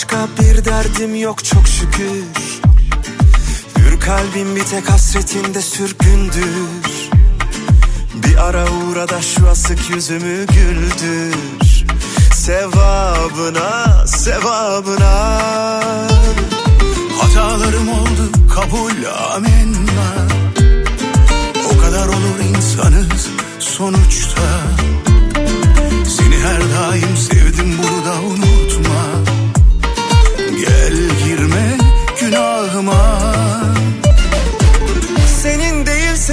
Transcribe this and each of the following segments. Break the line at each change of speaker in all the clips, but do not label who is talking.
Başka bir derdim yok çok şükür. Hür kalbim bir tek hasretinde sürgündür. Bir ara uğra da şu asık yüzümü güldür. Sevabına, sevabına.
Hatalarım oldu kabul amenna. O kadar olur insanız sonuçta. Seni her daim sevdim bunu da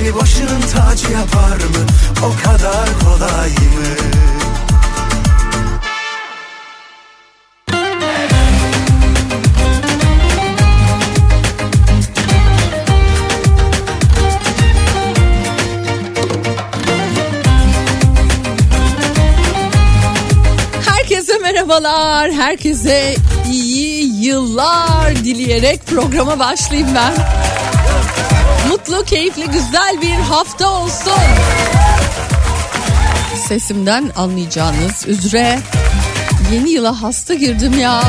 Seni başının tacı yapar mı O kadar kolay mı
Herkese merhabalar. Herkese iyi yıllar dileyerek programa başlayayım ben. Mutlu, keyifli, güzel bir hafta olsun. Sesimden anlayacağınız üzere yeni yıla hasta girdim ya.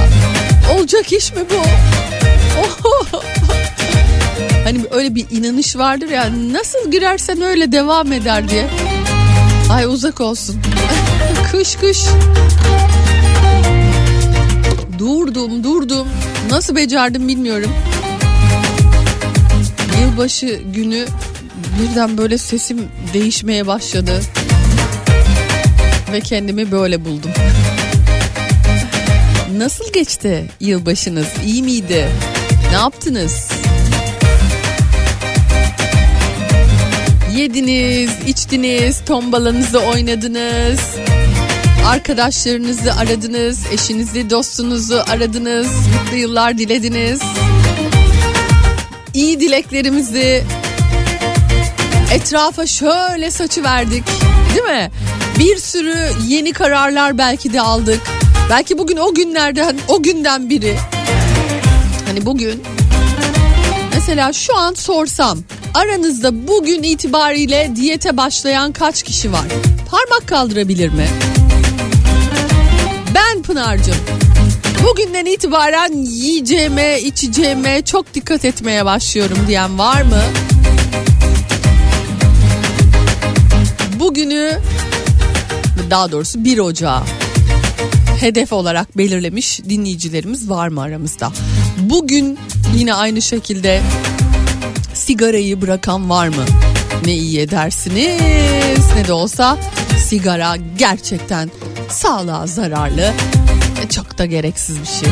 Olacak iş mi bu? Hani öyle bir inanış vardır ya nasıl girersen öyle devam eder diye. Ay uzak olsun. kış kış. Durdum durdum. Nasıl becerdim bilmiyorum. Yılbaşı günü birden böyle sesim değişmeye başladı. Ve kendimi böyle buldum. Nasıl geçti yılbaşınız? İyi miydi? Ne yaptınız? Yediniz, içtiniz, tombalanızı oynadınız. Arkadaşlarınızı aradınız, eşinizi, dostunuzu aradınız, mutlu yıllar dilediniz. İyi dileklerimizi etrafa şöyle saçı verdik, değil mi? Bir sürü yeni kararlar belki de aldık. Belki bugün o günlerden, o günden biri. Hani bugün mesela şu an sorsam aranızda bugün itibariyle diyete başlayan kaç kişi var? Parmak kaldırabilir mi? Ben Pınar'cığım. Bugünden itibaren yiyeceğime, içeceğime çok dikkat etmeye başlıyorum diyen var mı? Bugünü daha doğrusu 1 Ocağı hedef olarak belirlemiş dinleyicilerimiz var mı aramızda? Bugün yine aynı şekilde sigarayı bırakan var mı? Ne iyi edersiniz ne de olsa sigara gerçekten sağlığa zararlı da gereksiz bir şey.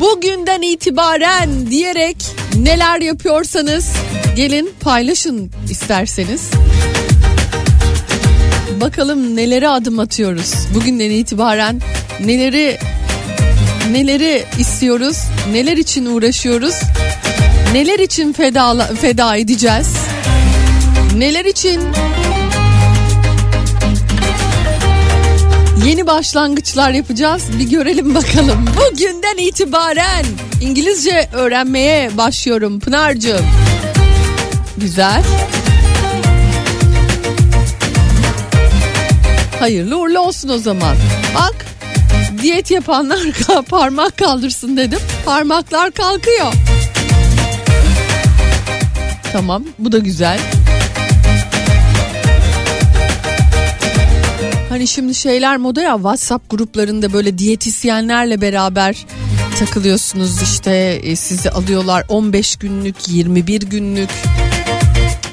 Bugünden itibaren diyerek neler yapıyorsanız gelin paylaşın isterseniz. Bakalım nelere adım atıyoruz. Bugünden itibaren neleri neleri istiyoruz? Neler için uğraşıyoruz? Neler için feda feda edeceğiz? Neler için yeni başlangıçlar yapacağız? Bir görelim bakalım. Bugünden itibaren İngilizce öğrenmeye başlıyorum Pınar'cığım. Güzel. Hayırlı uğurlu olsun o zaman. Bak diyet yapanlar parmak kaldırsın dedim. Parmaklar kalkıyor. Tamam bu da güzel. Hani şimdi şeyler moda ya WhatsApp gruplarında böyle diyetisyenlerle beraber takılıyorsunuz işte e, sizi alıyorlar 15 günlük 21 günlük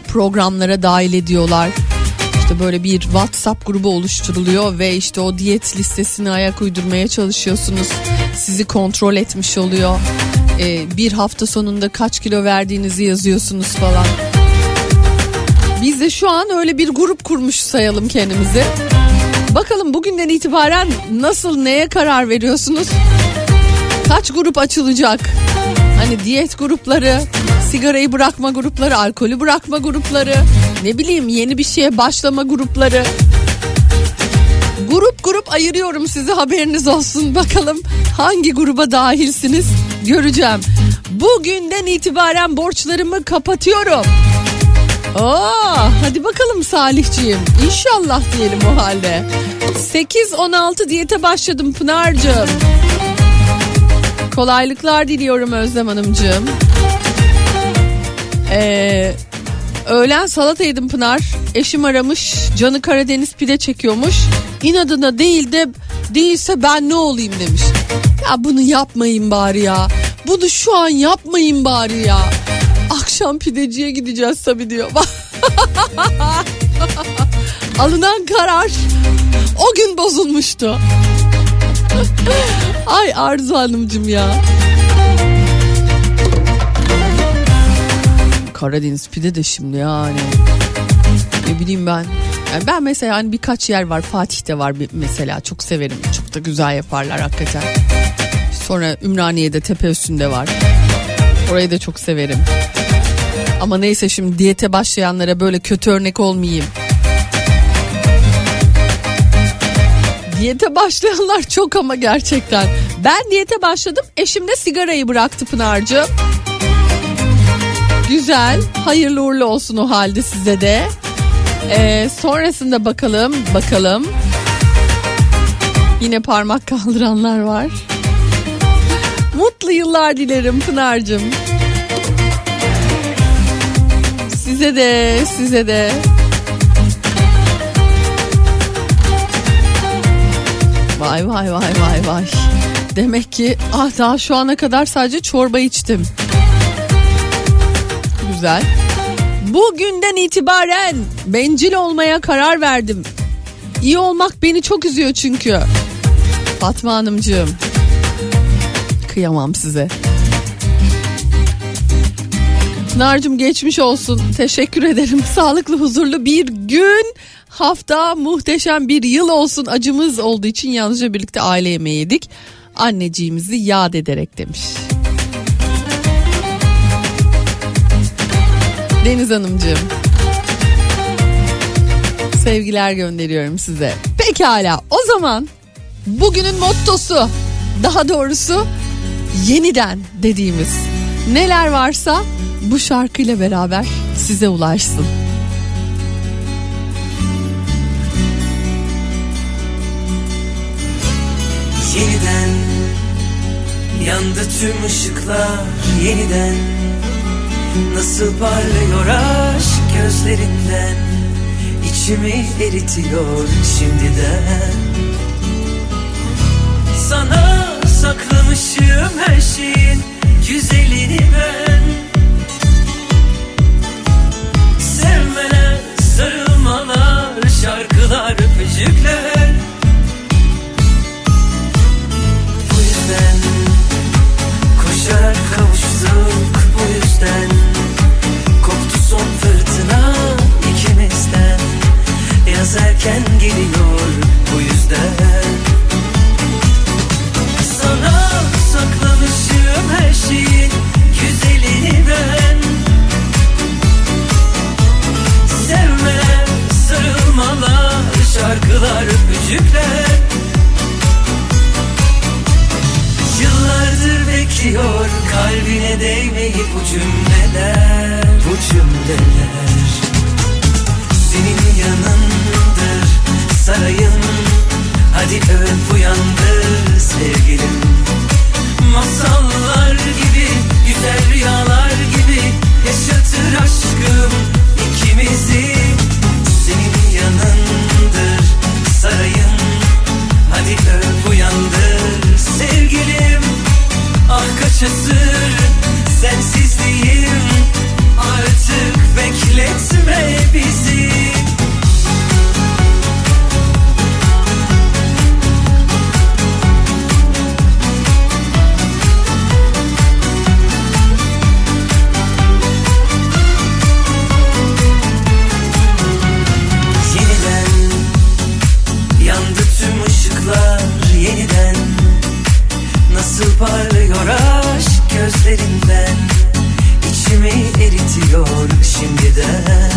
programlara dahil ediyorlar. İşte böyle bir WhatsApp grubu oluşturuluyor ve işte o diyet listesine ayak uydurmaya çalışıyorsunuz. Sizi kontrol etmiş oluyor. Ee, bir hafta sonunda kaç kilo verdiğinizi yazıyorsunuz falan. Biz de şu an öyle bir grup kurmuş sayalım kendimizi. Bakalım bugünden itibaren nasıl neye karar veriyorsunuz? Kaç grup açılacak? Hani diyet grupları, sigarayı bırakma grupları, alkolü bırakma grupları, ne bileyim yeni bir şeye başlama grupları. Grup grup ayırıyorum sizi haberiniz olsun. Bakalım hangi gruba dahilsiniz göreceğim. Bugünden itibaren borçlarımı kapatıyorum. Oo, hadi bakalım Salihciğim. İnşallah diyelim o halde. 8-16 diyete başladım Pınar'cığım. Kolaylıklar diliyorum Özlem Hanımcığım. Ee, öğlen salata yedim Pınar. Eşim aramış. Canı Karadeniz pide çekiyormuş. İnadına değil de değilse ben ne olayım demiş. Ya bunu yapmayın bari ya. Bunu şu an yapmayın bari ya. Akşam pideciye gideceğiz tabii diyor. Alınan karar o gün bozulmuştu. Ay Arzu Hanımcım ya. Karadeniz pide de şimdi yani. Ne bileyim ben. Yani ben mesela hani birkaç yer var. Fatih'te var mesela çok severim. Çok da güzel yaparlar hakikaten. Sonra Ümraniye'de tepe üstünde var. Orayı da çok severim. Ama neyse şimdi diyete başlayanlara böyle kötü örnek olmayayım. Diyete başlayanlar çok ama gerçekten. Ben diyete başladım eşim de sigarayı bıraktı Pınar'cığım. Güzel hayırlı uğurlu olsun o halde size de. Ee, sonrasında bakalım bakalım. Yine parmak kaldıranlar var. Mutlu yıllar dilerim Pınar'cığım. Size de size de. Vay vay vay vay vay. Demek ki ah daha şu ana kadar sadece çorba içtim. Güzel. Bugünden itibaren bencil olmaya karar verdim. İyi olmak beni çok üzüyor çünkü. Fatma Hanımcığım. Kıyamam size. Narcım geçmiş olsun. Teşekkür ederim. Sağlıklı, huzurlu bir gün, hafta, muhteşem bir yıl olsun. Acımız olduğu için yalnızca birlikte aile yemeği yedik. Anneciğimizi yad ederek demiş. Deniz Hanımcığım. Sevgiler gönderiyorum size. Pekala o zaman bugünün mottosu daha doğrusu yeniden dediğimiz neler varsa bu şarkıyla beraber size ulaşsın.
Yeniden yandı tüm ışıklar yeniden Nasıl parlıyor aşk gözlerinden? İçimi eritiyor şimdiden. Sana saklamışım her şeyin güzelini ben sevmeler Sarılmalar, şarkılar, öpücükler. Bu yüzden koşarak kavuştuk Bu yüzden koptu son fırtına ikimizden. Yaz erken geliyor bu yüzden. tükrer Yıllardır bekliyor kalbine değmeyi bu cümleler. Bu cümleler Senin yanındır sarayın. Hadi öp uyandır sevgilim. Masallar gibi güzel rüyalar gibi Yaşatır aşkım ikimizi. Senin yanındır sarayın. Haydi uyandı sevgilim. Ah kaç asır sensizliğim. Artık bekletme bizi. geliyor şimdiden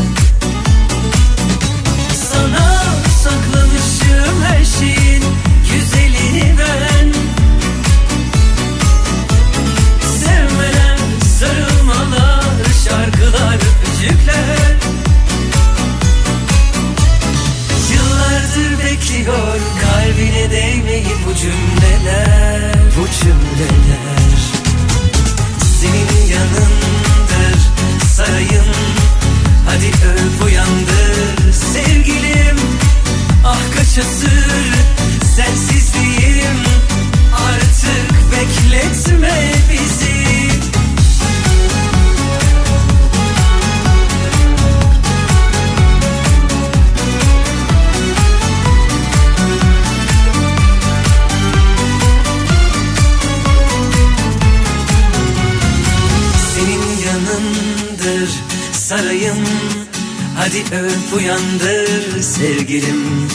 uyandır sevgilim.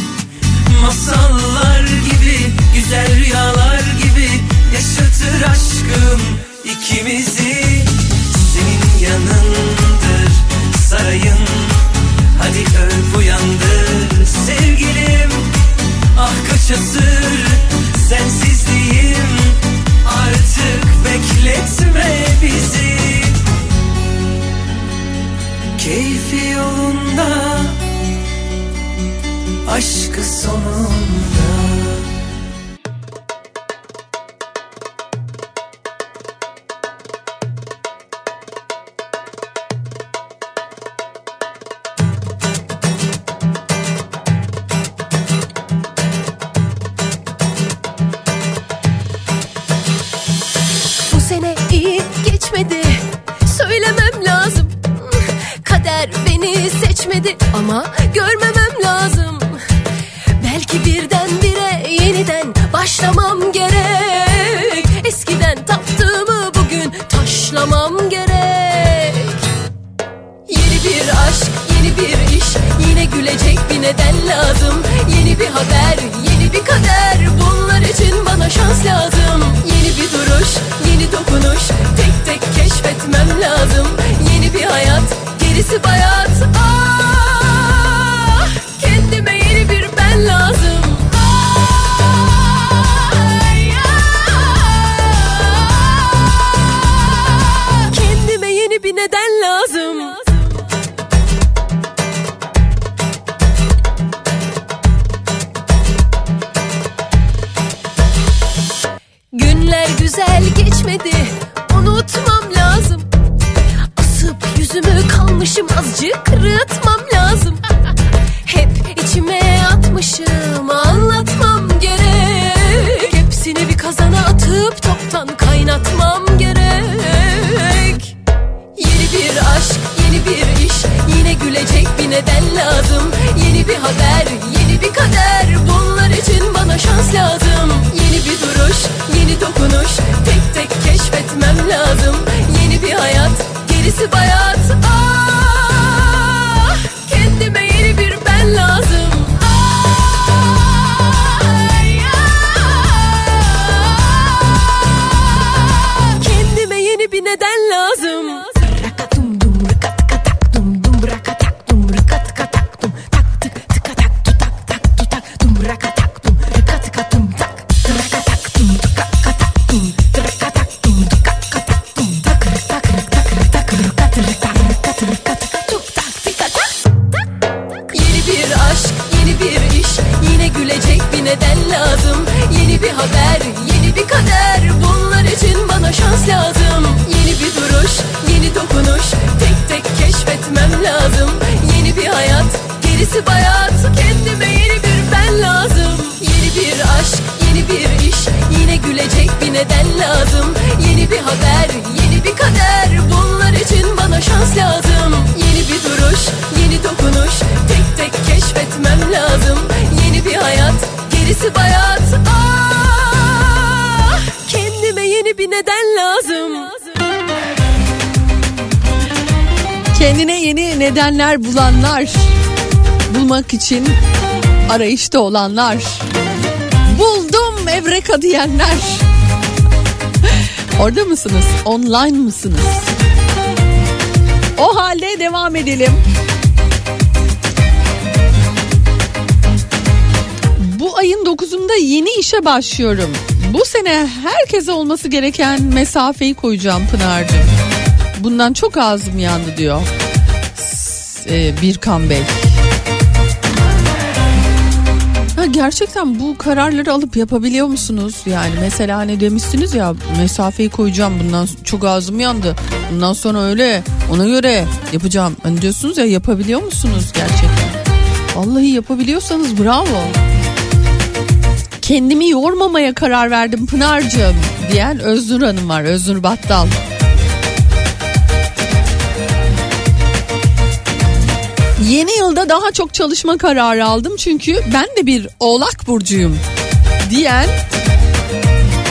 İçin
arayışta olanlar. Buldum Evreka diyenler. Orada mısınız? Online mısınız? O halde devam edelim. Bu ayın 9'unda yeni işe başlıyorum. Bu sene herkese olması gereken mesafeyi koyacağım Pınar'cığım. Bundan çok ağzım yandı diyor. E, Birkan Bey. Gerçekten bu kararları alıp yapabiliyor musunuz? Yani mesela hani demişsiniz ya mesafeyi koyacağım bundan çok ağzım yandı. Bundan sonra öyle ona göre yapacağım. Hani diyorsunuz ya yapabiliyor musunuz gerçekten? Vallahi yapabiliyorsanız bravo. Kendimi yormamaya karar verdim Pınar'cığım diyen Öznur Hanım var. Öznur Battal. Yeni yılda daha çok çalışma kararı aldım çünkü ben de bir oğlak burcuyum diyen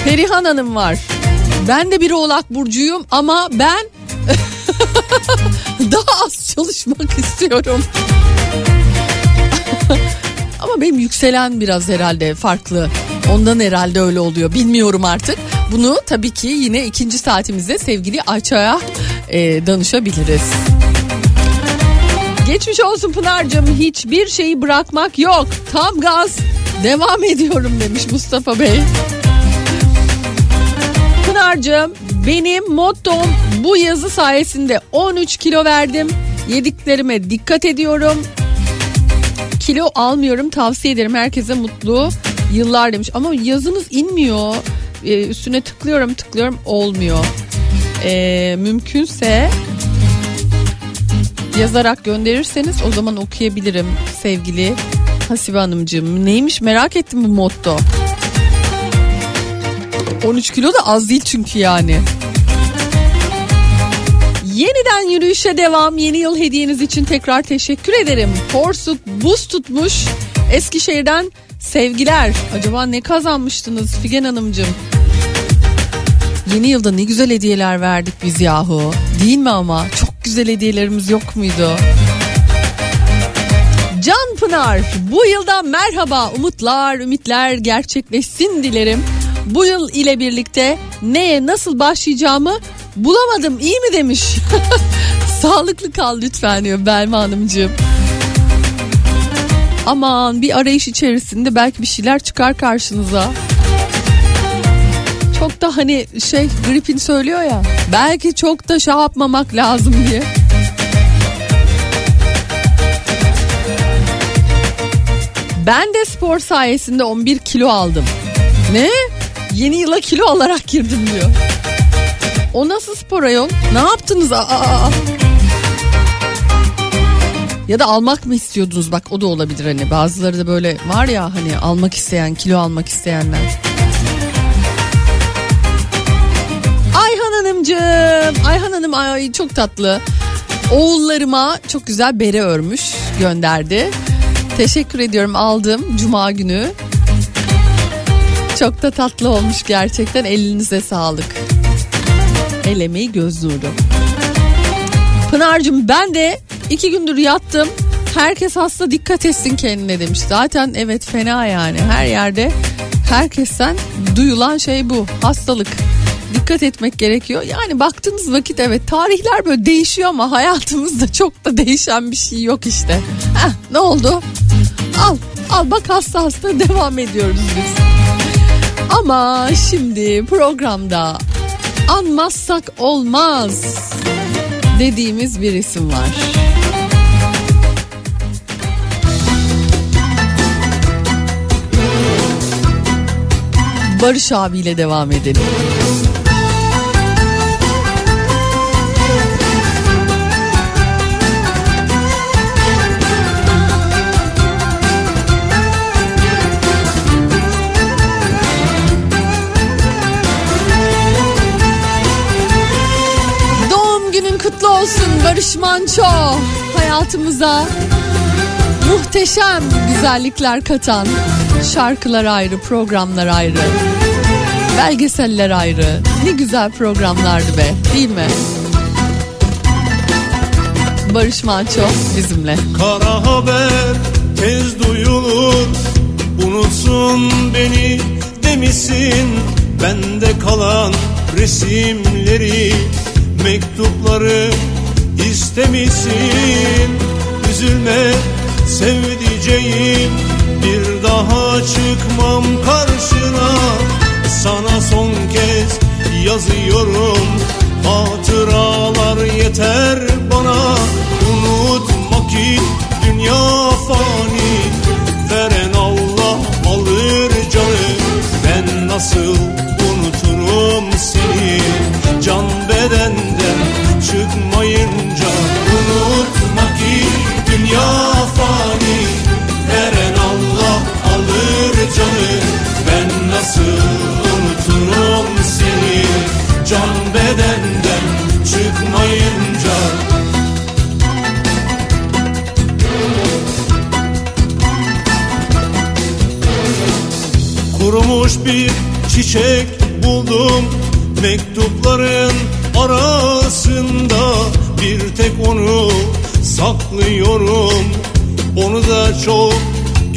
Perihan Hanım var. Ben de bir oğlak burcuyum ama ben daha az çalışmak istiyorum. ama benim yükselen biraz herhalde farklı. Ondan herhalde öyle oluyor. Bilmiyorum artık. Bunu tabii ki yine ikinci saatimizde sevgili Ayça'ya e, danışabiliriz. Geçmiş olsun Pınar'cığım hiçbir şeyi bırakmak yok. Tam gaz devam ediyorum demiş Mustafa Bey. Pınar'cığım benim mottom bu yazı sayesinde 13 kilo verdim. Yediklerime dikkat ediyorum. Kilo almıyorum tavsiye ederim herkese mutlu yıllar demiş. Ama yazınız inmiyor. Ee, üstüne tıklıyorum tıklıyorum olmuyor. Ee, mümkünse yazarak gönderirseniz o zaman okuyabilirim sevgili Hasibe Hanımcığım. Neymiş merak ettim bu motto. 13 kilo da az değil çünkü yani. Yeniden yürüyüşe devam. Yeni yıl hediyeniz için tekrar teşekkür ederim. Porsuk buz tutmuş. Eskişehir'den sevgiler. Acaba ne kazanmıştınız Figen Hanımcığım? Yeni yılda ne güzel hediyeler verdik biz yahu. Değil mi ama? Çok güzel hediyelerimiz yok muydu? Can Pınar bu yılda merhaba umutlar ümitler gerçekleşsin dilerim. Bu yıl ile birlikte neye nasıl başlayacağımı bulamadım iyi mi demiş. Sağlıklı kal lütfen diyor Belma Hanımcığım. Aman bir arayış içerisinde belki bir şeyler çıkar karşınıza. Çok da hani şey gripin söylüyor ya belki çok da şey yapmamak lazım diye. Ben de spor sayesinde 11 kilo aldım. Ne? Yeni yıla kilo alarak girdim diyor. O nasıl spor ayol? Ne yaptınız? Aa, aa, aa. Ya da almak mı istiyordunuz bak o da olabilir hani bazıları da böyle var ya hani almak isteyen kilo almak isteyenler. Hanımcığım Ayhan Hanım ay çok tatlı oğullarıma çok güzel bere örmüş gönderdi. Teşekkür ediyorum aldım cuma günü. Çok da tatlı olmuş gerçekten elinize sağlık. El emeği göz nuru. Pınar'cığım ben de iki gündür yattım. Herkes hasta dikkat etsin kendine demiş. Zaten evet fena yani her yerde herkesten duyulan şey bu hastalık. Dikkat etmek gerekiyor. Yani baktığınız vakit evet tarihler böyle değişiyor ama hayatımızda çok da değişen bir şey yok işte. Heh, ne oldu? Al al bak hasta hasta devam ediyoruz biz. Ama şimdi programda anmazsak olmaz dediğimiz bir isim var. Barış abiyle devam edelim. Barış Manço. Hayatımıza muhteşem güzellikler katan şarkılar ayrı, programlar ayrı. Belgeseller ayrı. Ne güzel programlardı be, değil mi? Barış Manço bizimle.
Kara haber tez duyulur Unutsun beni demişsin Bende kalan resimleri Mektupları istemişsin Üzülme sevdiceğim. Bir daha çıkmam karşına. Sana son kez yazıyorum Hatıralar yeter bana. Unutma ki dünya fani Veren Allah alır canı. Ben nasıl unuturum seni? Can bedenden çıkmayınca canı Ben nasıl unuturum seni? Can bedenden çıkmayınca. Kurumuş bir çiçek buldum Mektupların arasında. Bir tek onu saklıyorum Onu da çok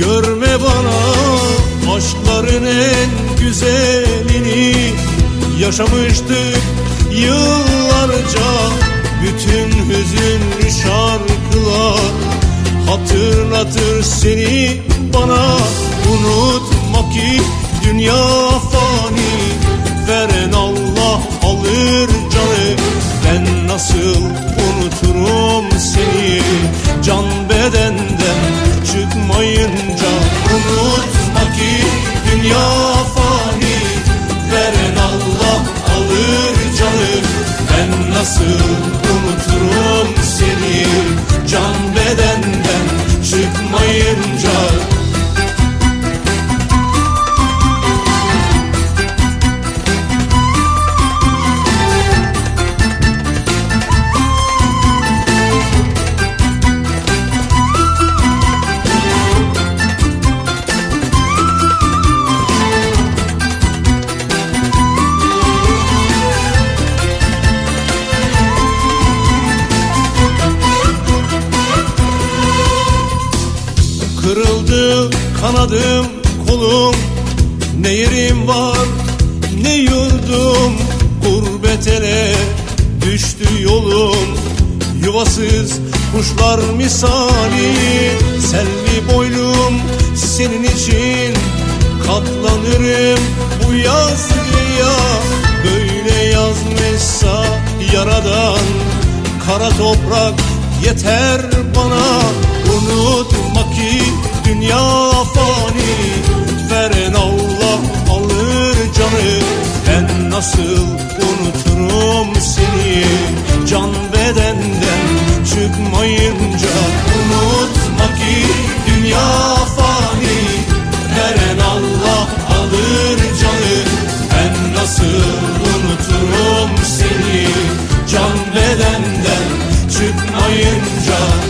görme bana Aşkların en güzelini. Yaşamıştık yıllarca Bütün hüzünlü şarkılar. Hatırlatır seni bana Unutma ki dünya fani. Veren Allah alır canı Ben nasıl unuturum seni? Can bedenden çıkmayınca Unutma ki dünya fani Veren Allah alır canı. Ben nasıl unuturum seni? Can bedenden çıkmayınca kuşlar misali Selvi boylum senin için. Katlanırım bu yazgıya Böyle yazmışsa yaradan. Kara toprak yeter bana Unutma ki dünya fani. Veren Allah alır canı Ben nasıl unuturum seni? Can bedenden çıkmayınca Unut ki dünya fani. Veren Allah alır canı Ben nasıl unuturum seni? Can bedenden çıkmayınca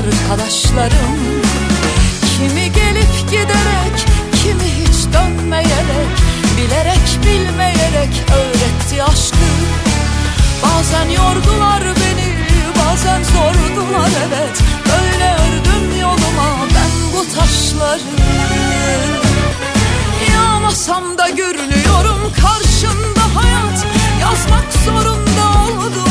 arkadaşlarım. Kimi gelip giderek kimi hiç dönmeyerek Bilerek bilmeyerek öğretti aşkı. Bazen yordular beni bazen zordular evet Böyle ördüm yoluma ben bu taşları. Yağmasam da gürlüyorum karşında hayat Yazmak zorunda olduğum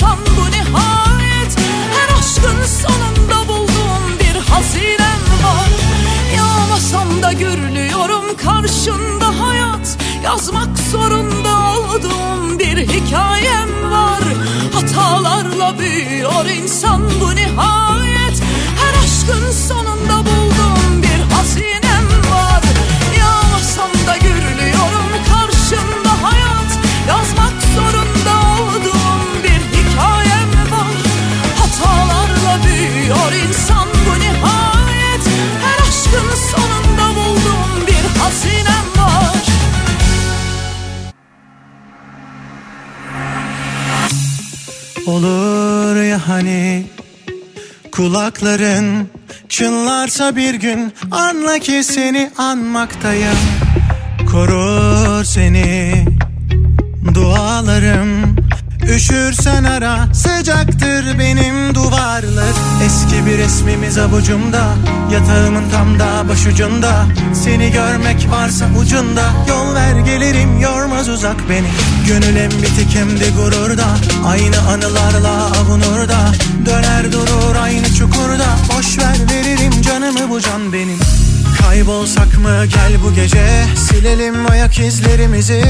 insan bu nihayet Her aşkın sonunda bulduğum bir hazinem var. Yağmasam da gürlüyorum karşında hayat. Yazmak zorunda olduğum bir hikayem var. Hatalarla büyüyor insan bu nihayet. Her aşkın sonunda bulduğum
Olur ya hani kulakların çınlarsa bir gün anla ki seni anmaktayım. Korur seni dualarım Üşürsen ara sıcaktır benim duvarlar. Eski bir resmimiz avucumda Yatağımın tam da başucunda. Seni görmek varsa ucunda Yol ver gelirim yormaz uzak beni. Gönül hem bitik hem de gururda Aynı anılarla avunur da Döner durur aynı çukurda Boş ver veririm canımı bu can benim Kaybolsak mı? Gel bu gece. Silelim ayak izlerimizi.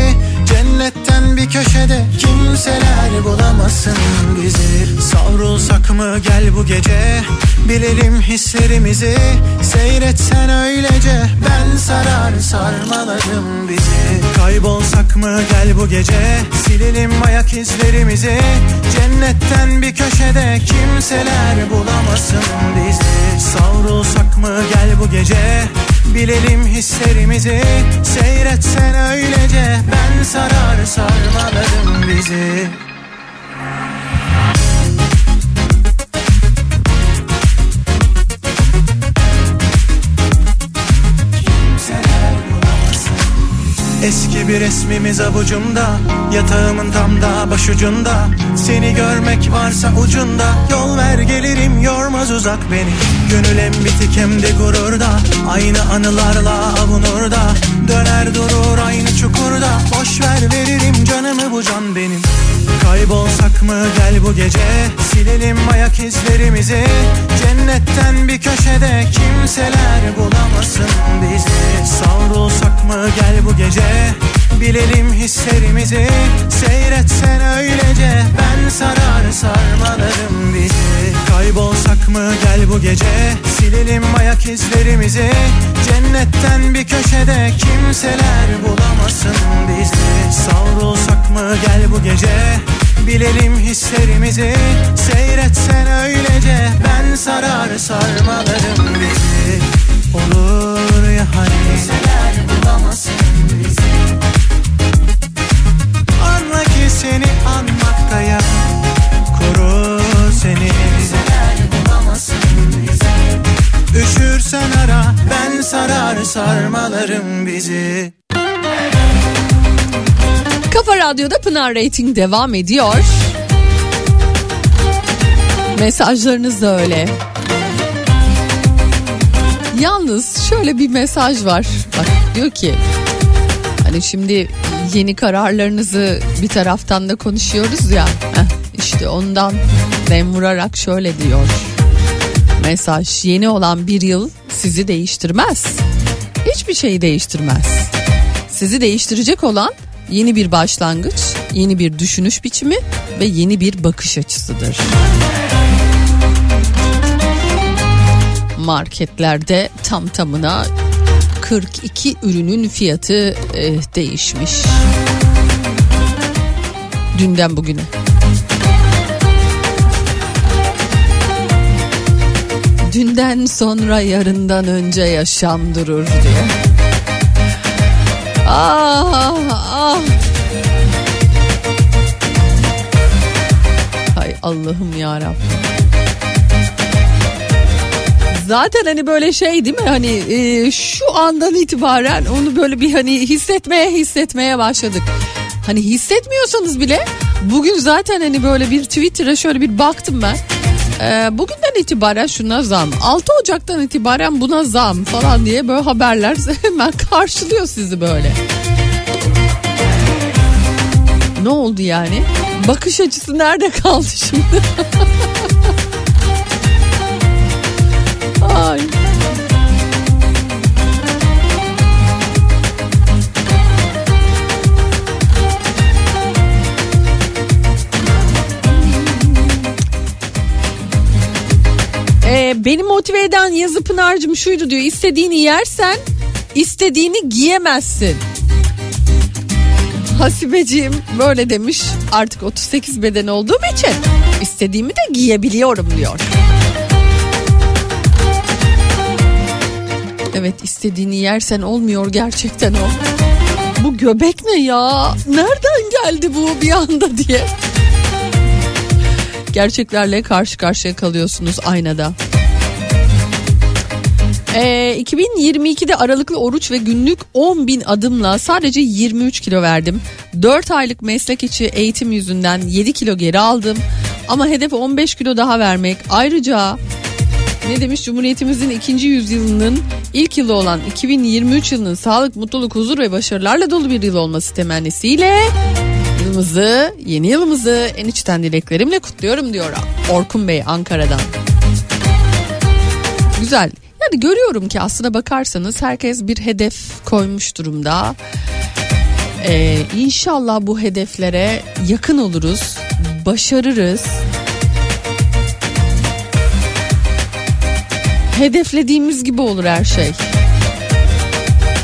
Cennetten bir köşede Kimseler bulamasın bizi. Savrul Savrulsak mı? Gel bu gece. Bilelim hislerimizi. Seyretsen öylece. Ben sarar sarmaladım bizi. Kaybolsak mı? Gel bu gece. Silelim ayak izlerimizi. Cennetten bir köşede Kimseler bulamasın bizi. Savrulsak mı? Gel bu gece Bilelim hislerimizi Seyretsen öylece. Ben sarar sarmaladım bizi Eski bir resmimiz avucumda Yatağımın tam da başucunda. Seni görmek varsa ucunda Yol ver gelirim yormaz uzak beni. Gönül hem bitik hem de gururda Aynı anılarla avunur da Döner durur aynı çukurda Boş ver veririm canımı bu can benim. Kaybolsak mı gel bu gece Silelim ayak izlerimizi. Cennetten köşede Kimseler bulamasın bizi. Savrulsak mı gel bu gece? Bilelim hislerimizi. Seyretsen öylece. Ben sarar sarmalarım bizi. Kaybolsak mı gel bu gece? Silelim ayak izlerimizi. Cennetten bir köşede Kimseler bulamasın bizi. Savrulsak mı gel bu gece Bilelim hislerimizi. Seyretsen öylece Ben sarar sarmalarım bizi. Olur ya hani? Kimseler bulamasın bizi. Anla ki seni anmaktayım Koru seni. Üşürsen ara ben sarar sarmalarım bizi
Kafa Radyo'da Pınar Rating devam ediyor. Mesajlarınız da öyle. Yalnız şöyle bir mesaj var. Bak diyor ki hani şimdi yeni kararlarınızı bir taraftan da konuşuyoruz ya. Heh, işte ondan dem vurarak şöyle diyor. Mesaj yeni olan bir yıl sizi değiştirmez. Hiçbir şeyi değiştirmez. Sizi değiştirecek olan yeni bir başlangıç, yeni bir düşünüş biçimi ve yeni bir bakış açısıdır. Marketlerde tam tamına 42 ürünün fiyatı eh, değişmiş. Dünden bugüne. Dünden sonra yarından önce yaşam durur diye. Ah ah. Hay Allah'ım ya Zaten hani böyle şey değil mi hani e, şu andan itibaren onu böyle bir hani hissetmeye hissetmeye başladık. Hani hissetmiyorsanız bile bugün zaten hani böyle bir Twitter'a şöyle bir baktım ben. Ee, bugünden itibaren şuna zam 6 Ocak'tan itibaren buna zam falan diye böyle haberler hemen karşılıyor sizi böyle. Ne oldu yani? Bakış açısı nerede kaldı şimdi? Ee, beni motive eden yazı Pınar'cığım şuydu diyor. İstediğini yersen istediğini giyemezsin. Hasibeciğim böyle demiş. Artık 38 beden olduğum için istediğimi de giyebiliyorum diyor. Evet istediğini yersen olmuyor gerçekten o. Bu göbek ne ya? Nereden geldi bu bir anda diye. Gerçeklerle karşı karşıya kalıyorsunuz aynada. Ee, 2022'de aralıklı oruç ve günlük 10 bin adımla sadece 23 kilo verdim. 4 aylık meslek içi eğitim yüzünden 7 kilo geri aldım. Ama hedef 15 kilo daha vermek. Ayrıca ne demiş Cumhuriyetimizin ikinci yüzyılının ilk yılı olan 2023 yılının sağlık, mutluluk, huzur ve başarılarla dolu bir yıl olması temennisiyle yılımızı, yeni yılımızı en içten dileklerimle kutluyorum diyor Orkun Bey Ankara'dan. Güzel. Yani görüyorum ki aslına bakarsanız herkes bir hedef koymuş durumda. Ee, inşallah bu hedeflere yakın oluruz, başarırız. Hedeflediğimiz gibi olur her şey.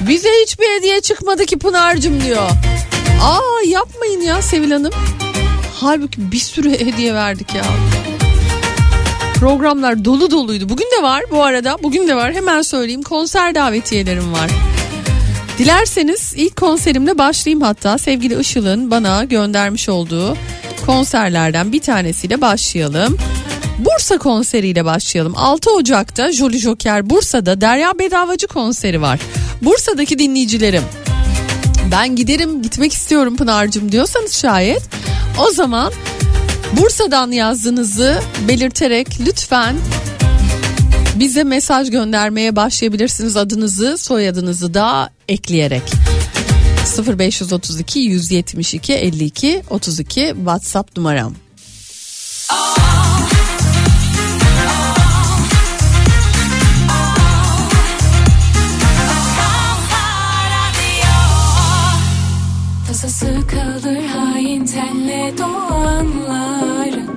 Bize hiçbir hediye çıkmadı ki Pınar'cım diyor. Aa yapmayın ya Sevil Hanım. Halbuki bir sürü hediye verdik ya. Programlar dolu doluydu. Bugün de var bu arada. Bugün de var. Hemen söyleyeyim. Konser davetiyelerim var. Dilerseniz ilk konserimle başlayayım hatta. Sevgili Işıl'ın bana göndermiş olduğu konserlerden bir tanesiyle başlayalım. Bursa konseriyle başlayalım. 6 Ocak'ta Jolly Joker Bursa'da Derya Bedavacı konseri var. Bursa'daki dinleyicilerim ben giderim gitmek istiyorum Pınar'cığım diyorsanız şayet o zaman Bursa'dan yazdığınızı belirterek lütfen bize mesaj göndermeye başlayabilirsiniz adınızı soyadınızı da ekleyerek 0532 172 52 32 WhatsApp numaram.
Tasası kalır hain tenle doğanların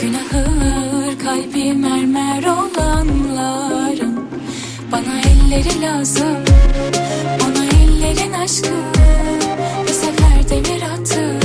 Günahı ağır kalbi mermer olanların Bana elleri lazım Ona ellerin aşkı. Bir sefer demir attı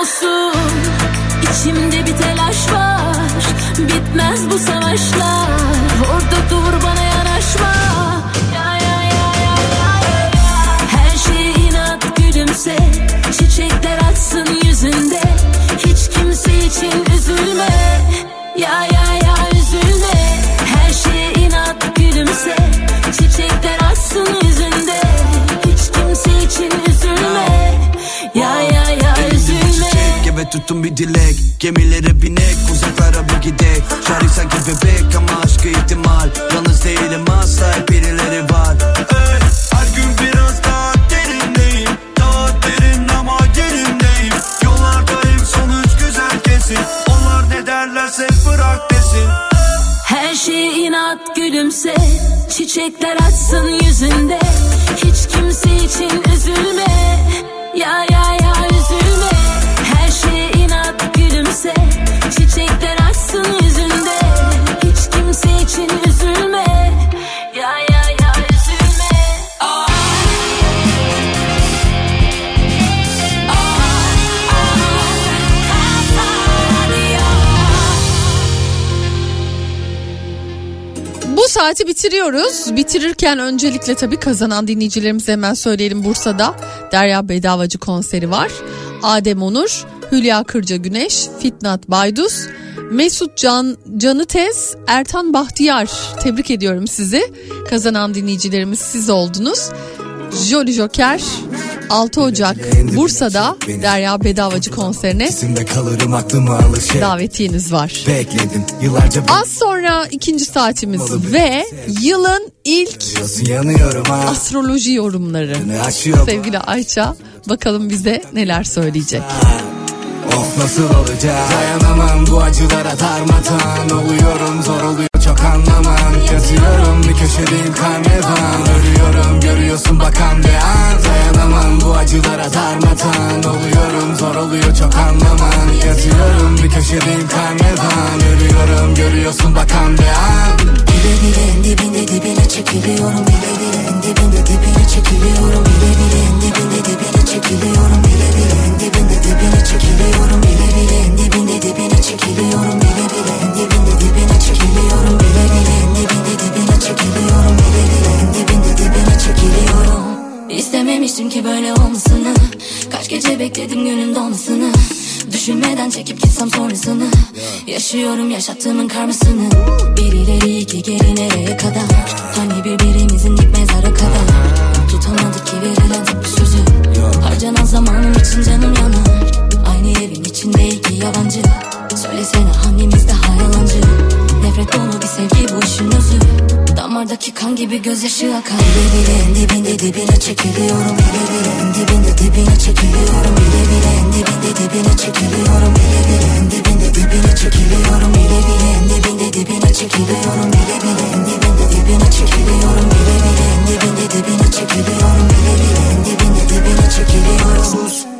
olsun. İçimde bir telaş var. Bitmez bu savaşlar.
Tuttum bir dilek. Gemilere binek uzaklara bir gidek. Şarkı sanki bebek ama aşkı ihtimal. Yalnız değilim asla birileri var. Hey, Her gün biraz daha derindeyim. Daha derin ama yerimdeyim Yollardayım sonuç güzel kesin. Onlar ne derlerse bırak desin.
Her şeye inat gülümse. Çiçekler açsın yüzünde. Hiç kimse için üzülme. Ya ya ya
Bu saati bitiriyoruz. Bitirirken öncelikle tabii kazanan dinleyicilerimize hemen söyleyelim. Bursa'da Derya Bedavacı konseri var. Adem Onur, Hülya Kırca Güneş, Fitnat Baydus, Mesut Can, Canı Tez, Ertan Bahtiyar. Tebrik ediyorum sizi. Kazanan dinleyicilerimiz siz oldunuz. Jolly Joker 6 Ocak Bursa'da Derya Bedavacı konserine davetiyeniz var.
Bekledim yıllarca
Az sonra ikinci saatimiz ve yılın ilk astroloji yorumları. Sevgili Ayça bakalım bize neler söyleyecek.
Of nasıl olacak? Dayanamam bu acılara darmadan Oluyorum zor oluyor çok anlamam. Yazıyorum bir köşedeyim karnevan. Ölüyorum görüyorsun bakan bir an. Dayanamam bu acılara darmadan Oluyorum zor oluyor çok anlamam. Yazıyorum bir köşedeyim karnevan. Ölüyorum görüyorsun bakan bir an.
Bile bile en dibinde dibine çekiliyorum. Bile bile en dibinde dibine çekiliyorum Bile bile en dibinde dibine çekiliyorum Bile bile en dibinde dibine çekiliyorum Bile bile en dibinde dibine çekiliyorum Bile bile en dibinde dibine çekiliyorum Bile bile en dibinde dibine çekiliyorum Bile bile en dibinde dibine çekiliyorum. İstememiştim ki böyle olmasını. Kaç gece bekledim günün dolmasını. Düşünmeden çekip gitsem sonrasını. Yaşıyorum yaşattığımın karmasını. Bir ileri iki geri nereye kadar? Hani birbirimizin için canım yanar Aynı evin içinde iki yabancı. Söylesene hangimiz daha yalancı Nefret dolu bir sevgi bu işin özü. Damardaki kan gibi gözyaşı akar Bile bile en dibinde dibine çekiliyorum. Bile bile en dibinde dibine çekiliyorum. Bile bile en dibinde dibine çekiliyorum. Bile bile en dibinde dibine çekiliyorum. Bile bile en dibinde dibine çekiliyorum. Bile bile en dibinde dibine çekiliyorum. Bile bile en dibinde dibine çekiliyorum. Bile bile en dibinde dibine çekiliyorum.
Pus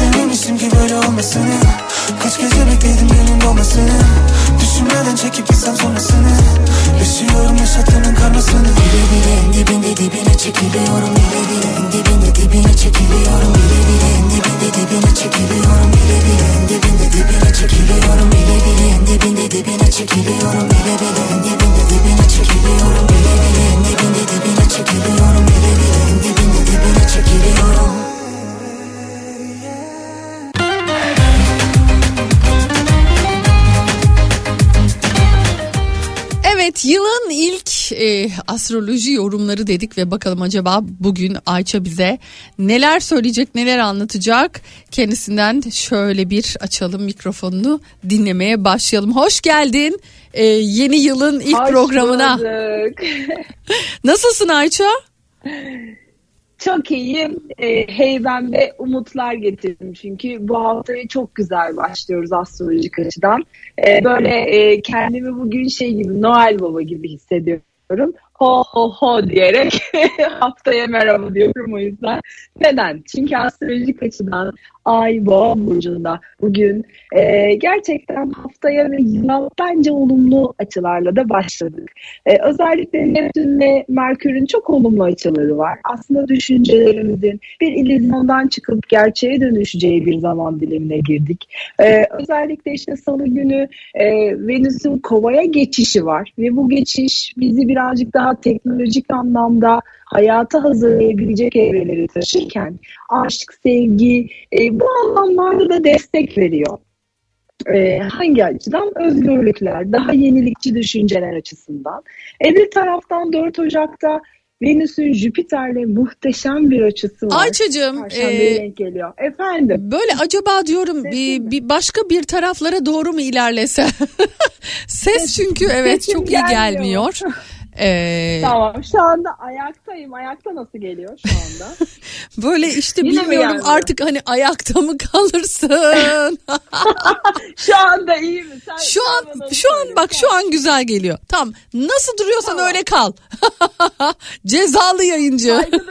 İstememiştim ki böyle olmasını Kaç gece bekledim günün doğmasını Düşünmeden çekip gitsem sonrasını Yaşıyorum yaşattığının karmasını
Bile bile en dibinde dibine çekiliyorum Bile bile en dibinde dibine çekiliyorum Bile bile en dibinde dibine çekiliyorum Bile bile en dibinde dibine çekiliyorum Bile bile en dibinde dibine çekiliyorum Bile bile en dibinde dibine çekiliyorum Bile bile en dibinde dibine çekiliyorum Bile bile en dibinde dibine çekiliyorum
Evet yılın ilk e, astroloji yorumları dedik ve bakalım acaba bugün Ayça bize neler söyleyecek neler anlatacak kendisinden şöyle bir açalım mikrofonunu dinlemeye başlayalım. Hoş geldin e, yeni yılın ilk
Hoş
programına.
bulduk.
Nasılsın Ayça?
Çok iyiyim. E, heyben ve umutlar getirdim. Çünkü bu haftaya çok güzel başlıyoruz astrolojik açıdan. E, böyle e, kendimi bugün şey gibi Noel Baba gibi hissediyorum. Ho ho ho diyerek haftaya merhaba diyorum o yüzden. Neden? Çünkü astrolojik açıdan Ay Boğa burcunda bugün e, gerçekten haftaya ve yıla bence olumlu açılarla da başladık. E, özellikle Neptün ve Merkür'ün çok olumlu açıları var. Aslında düşüncelerimizin bir illüzyondan çıkıp gerçeğe dönüşeceği bir zaman dilimine girdik. E, özellikle işte salı günü e, Venüs'ün kovaya geçişi var ve bu geçiş bizi birazcık daha teknolojik anlamda hayata hazırlayabilecek evreleri taşırken aşk, sevgi e, bu anlamlarda da destek veriyor. E, hangi açıdan? Özgürlükler, daha yenilikçi düşünceler açısından. E bir taraftan 4 Ocak'ta Venüs'ün Jüpiter'le muhteşem bir açısı var.
Ayça'cığım
Perşembeye
e,
denk geliyor. Efendim.
böyle acaba diyorum bir, bir başka bir taraflara doğru mu ilerlese? Ses çünkü evet
Sesim
çok iyi
gelmiyor.
gelmiyor. Ee,
Tamam şu anda ayaktayım. Ayakta nasıl geliyor şu anda?
Böyle işte
Yine mi
bilmiyorum artık hani ayakta mı kalırsın?
şu anda iyi mi? Sen,
şu an şu an bak şu an güzel geliyor. Tamam. Nasıl duruyorsan öyle kal. Cezalı yayıncı.
Saygı,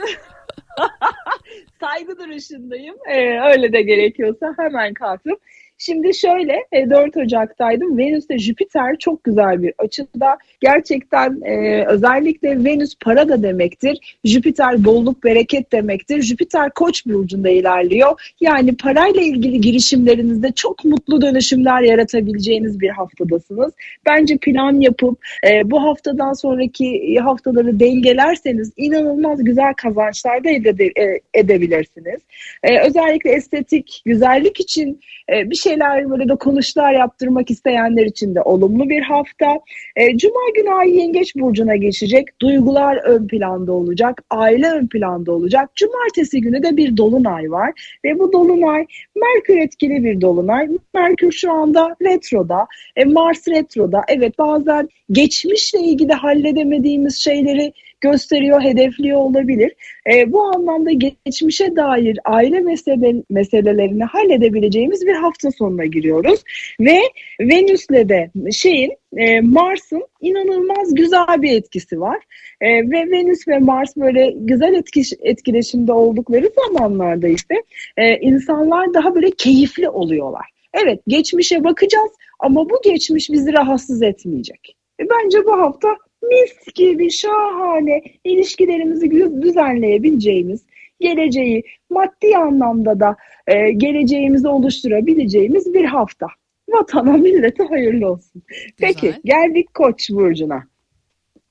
saygı duruşundayım. Ee, öyle de gerekiyorsa hemen kalkıp. Şimdi şöyle e, 4 Ocak'taydım. Venüs ile Jüpiter çok güzel bir açıda. Gerçekten e, özellikle Venüs para da demektir. Jüpiter bolluk bereket demektir. Jüpiter Koç burcunda ilerliyor. Yani parayla ilgili girişimlerinizde çok mutlu dönüşümler yaratabileceğiniz bir haftadasınız. Bence plan yapıp e, bu haftadan sonraki haftaları dengelerseniz inanılmaz güzel kazançlar da ede, e, edebilirsiniz. E, özellikle estetik, güzellik için e, bir şeyler böyle de konuşlar yaptırmak isteyenler için de olumlu bir hafta. E, Cuma günü ay yengeç burcuna geçecek. Duygular ön planda olacak. Aile ön planda olacak. Cumartesi günü de bir dolunay var. Ve bu dolunay Merkür etkili bir dolunay. Merkür şu anda retroda. E, Mars retroda. Evet bazen geçmişle ilgili halledemediğimiz şeyleri gösteriyor, hedefliyor olabilir. E, bu anlamda geçmişe dair aile mesele, meselelerini halledebileceğimiz bir hafta sonuna giriyoruz. Ve Venüs'le de şeyin e, Mars'ın inanılmaz güzel bir etkisi var. E, ve Venüs ve Mars böyle güzel etki, etkileşimde oldukları zamanlarda işte e, insanlar daha böyle keyifli oluyorlar. Evet geçmişe bakacağız ama bu geçmiş bizi rahatsız etmeyecek. E, bence bu hafta mis gibi şahane ilişkilerimizi düzenleyebileceğimiz, geleceği maddi anlamda da e, geleceğimizi oluşturabileceğimiz bir hafta. Vatana millete hayırlı olsun. Güzel. Peki geldik Koç burcuna.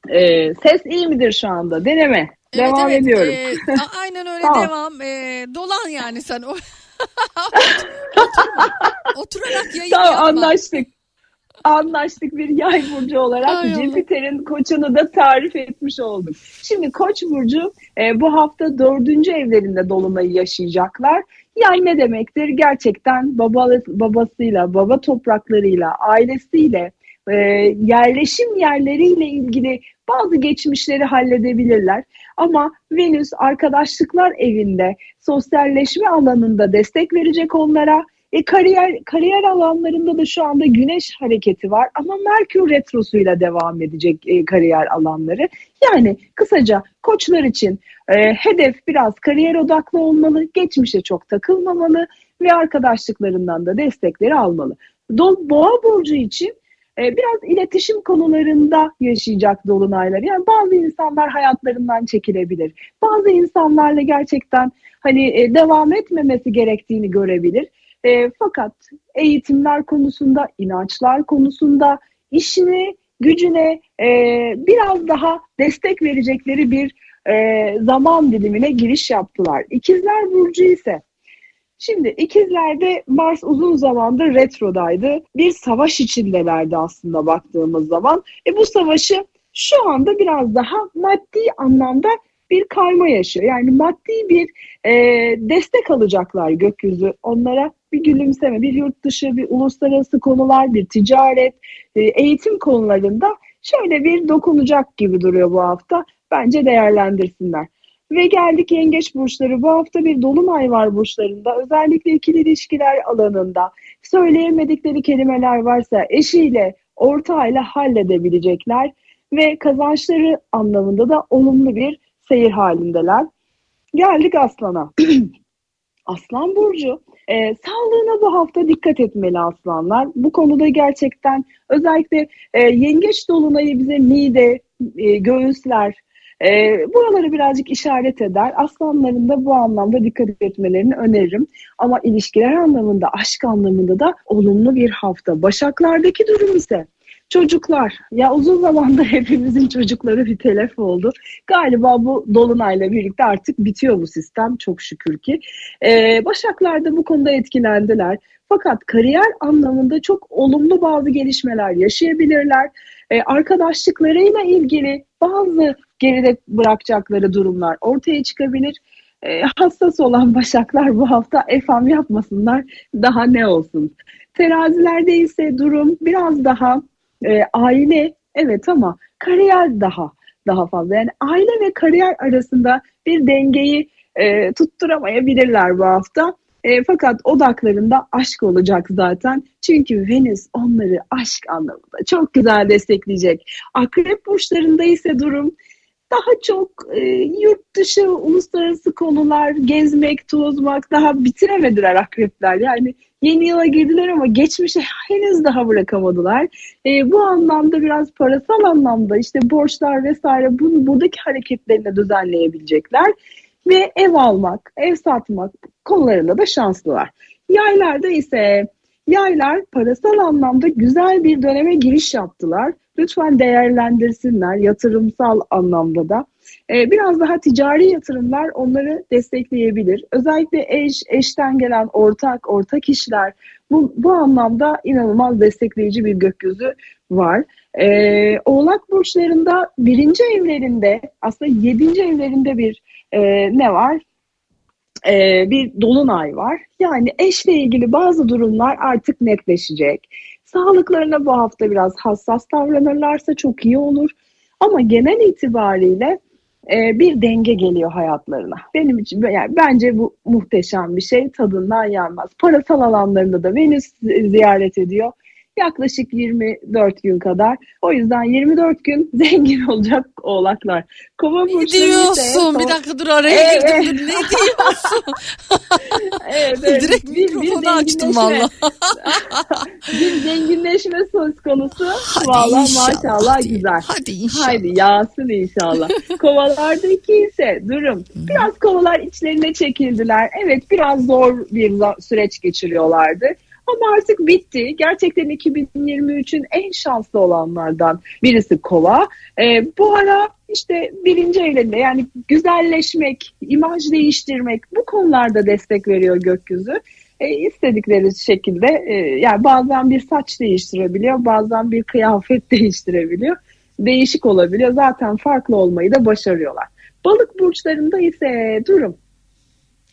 Ee, ses iyi midir şu anda? Deneme. Evet, devam evet. ediyorum.
Ee, aynen öyle tamam. devam. Ee, dolan yani sen. Oturma. Oturarak yayın
tamam, yapma. Anlaştık anlaştık bir yay burcu olarak Jüpiter'in koçunu da tarif etmiş olduk. Şimdi koç burcu e, bu hafta dördüncü evlerinde dolunayı yaşayacaklar. Yay ne demektir? Gerçekten baba, babasıyla, baba topraklarıyla, ailesiyle, e, yerleşim yerleriyle ilgili bazı geçmişleri halledebilirler. Ama Venüs arkadaşlıklar evinde, sosyalleşme alanında destek verecek onlara e, kariyer kariyer alanlarında da şu anda güneş hareketi var ama Merkür retrosuyla devam edecek e, kariyer alanları. Yani kısaca koçlar için e, hedef biraz kariyer odaklı olmalı, geçmişe çok takılmamalı ve arkadaşlıklarından da destekleri almalı. Do Boğa burcu için e, biraz iletişim konularında yaşayacak dolunaylar. Yani bazı insanlar hayatlarından çekilebilir. Bazı insanlarla gerçekten hani e, devam etmemesi gerektiğini görebilir. E, fakat eğitimler konusunda, inançlar konusunda işine, gücüne e, biraz daha destek verecekleri bir e, zaman dilimine giriş yaptılar. İkizler Burcu ise Şimdi ikizlerde Mars uzun zamandır retrodaydı. Bir savaş içindelerdi aslında baktığımız zaman. E bu savaşı şu anda biraz daha maddi anlamda bir kayma yaşıyor. Yani maddi bir e, destek alacaklar gökyüzü onlara bir gülümseme, bir yurt dışı, bir uluslararası konular, bir ticaret, e, eğitim konularında şöyle bir dokunacak gibi duruyor bu hafta. Bence değerlendirsinler. Ve geldik yengeç burçları. Bu hafta bir dolunay var burçlarında. Özellikle ikili ilişkiler alanında söyleyemedikleri kelimeler varsa eşiyle, ortağıyla halledebilecekler ve kazançları anlamında da olumlu bir seyir halindeler. Geldik Aslan'a. Aslan Burcu e, sağlığına bu hafta dikkat etmeli aslanlar. Bu konuda gerçekten özellikle e, yengeç dolunayı bize mide, e, göğüsler, e, buraları birazcık işaret eder. Aslanların da bu anlamda dikkat etmelerini öneririm. Ama ilişkiler anlamında, aşk anlamında da olumlu bir hafta. Başaklardaki durum ise Çocuklar, ya uzun zamandır hepimizin çocukları bir telef oldu. Galiba bu Dolunay'la birlikte artık bitiyor bu sistem çok şükür ki. Ee, Başaklar da bu konuda etkilendiler. Fakat kariyer anlamında çok olumlu bazı gelişmeler yaşayabilirler. Ee, arkadaşlıklarıyla ilgili bazı geride bırakacakları durumlar ortaya çıkabilir. Ee, hassas olan başaklar bu hafta efam yapmasınlar daha ne olsun. Terazilerde ise durum biraz daha e, aile evet ama kariyer daha daha fazla. Yani aile ve kariyer arasında bir dengeyi e, tutturamayabilirler bu hafta. E, fakat odaklarında aşk olacak zaten. Çünkü Venüs onları aşk anlamında çok güzel destekleyecek. Akrep burçlarında ise durum daha çok e, yurt dışı uluslararası konular, gezmek, tozmak daha bitiremediler akrepler. Yani yeni yıla girdiler ama geçmişe henüz daha bırakamadılar. E, bu anlamda biraz parasal anlamda işte borçlar vesaire bunu buradaki hareketlerini düzenleyebilecekler ve ev almak, ev satmak konularında da şanslılar. Yaylarda ise yaylar parasal anlamda güzel bir döneme giriş yaptılar. Lütfen değerlendirsinler yatırımsal anlamda da. Ee, biraz daha ticari yatırımlar onları destekleyebilir. Özellikle eş, eşten gelen ortak, ortak işler bu, bu anlamda inanılmaz destekleyici bir gökyüzü var. Ee, Oğlak burçlarında birinci evlerinde aslında yedinci evlerinde bir e, ne var? E, bir dolunay var. Yani eşle ilgili bazı durumlar artık netleşecek. Sağlıklarına bu hafta biraz hassas davranırlarsa çok iyi olur. Ama genel itibariyle e, bir denge geliyor hayatlarına. Benim için yani bence bu muhteşem bir şey. Tadından yenmez. Parasal alanlarında da Venüs ziyaret ediyor yaklaşık 24 gün kadar. O yüzden 24 gün zengin olacak oğlaklar.
Kova ne diyorsun? Ise, bir dakika dur araya evet. girdim. Ne diyorsun? evet, evet. Direkt bir, mikrofonu bir açtım valla.
bir zenginleşme söz konusu. Valla maşallah hadi, güzel.
Hadi inşallah.
Hadi yağsın inşallah. Kovalardaki ise durum. Biraz kovalar içlerine çekildiler. Evet biraz zor bir süreç geçiriyorlardı. Ama artık bitti. Gerçekten 2023'ün en şanslı olanlardan birisi kova. Ee, bu ara işte birinci evlerinde yani güzelleşmek, imaj değiştirmek bu konularda destek veriyor gökyüzü. E, istedikleri şekilde e, yani bazen bir saç değiştirebiliyor, bazen bir kıyafet değiştirebiliyor. Değişik olabiliyor. Zaten farklı olmayı da başarıyorlar. Balık burçlarında ise durum.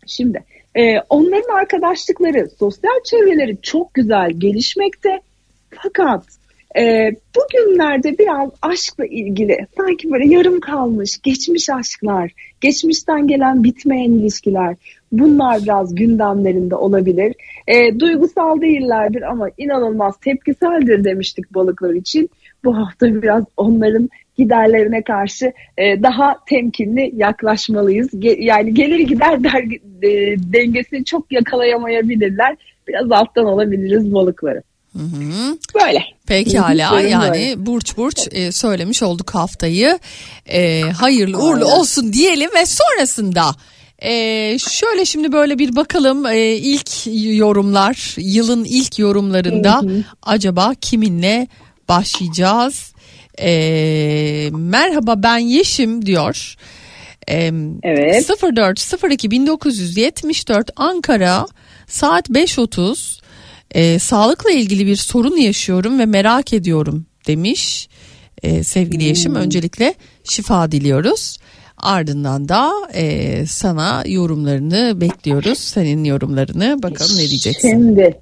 Şimdi ee, onların arkadaşlıkları, sosyal çevreleri çok güzel gelişmekte. Fakat e, bugünlerde biraz aşkla ilgili sanki böyle yarım kalmış geçmiş aşklar, geçmişten gelen bitmeyen ilişkiler bunlar biraz gündemlerinde olabilir. E, duygusal değillerdir ama inanılmaz tepkiseldir demiştik balıklar için. Bu hafta biraz onların giderlerine karşı e, daha temkinli yaklaşmalıyız. Ge, yani gelir gider der, e, dengesini çok yakalayamayabilirler. Biraz alttan olabiliriz balıkları.
Hı hı.
Böyle.
Pekala yani böyle. burç burç e, söylemiş olduk haftayı. E, hayırlı uğurlu Aynen. olsun diyelim ve sonrasında e, şöyle şimdi böyle bir bakalım e, ilk yorumlar yılın ilk yorumlarında hı hı. acaba kiminle başlayacağız? E, merhaba ben Yeşim diyor. E, evet. 04 02 1974 Ankara saat 5.30 e, sağlıkla ilgili bir sorun yaşıyorum ve merak ediyorum demiş e, sevgili hmm. Yeşim. Öncelikle şifa diliyoruz. Ardından da e, sana yorumlarını bekliyoruz. Senin yorumlarını bakalım ne diyeceksin.
Şimdi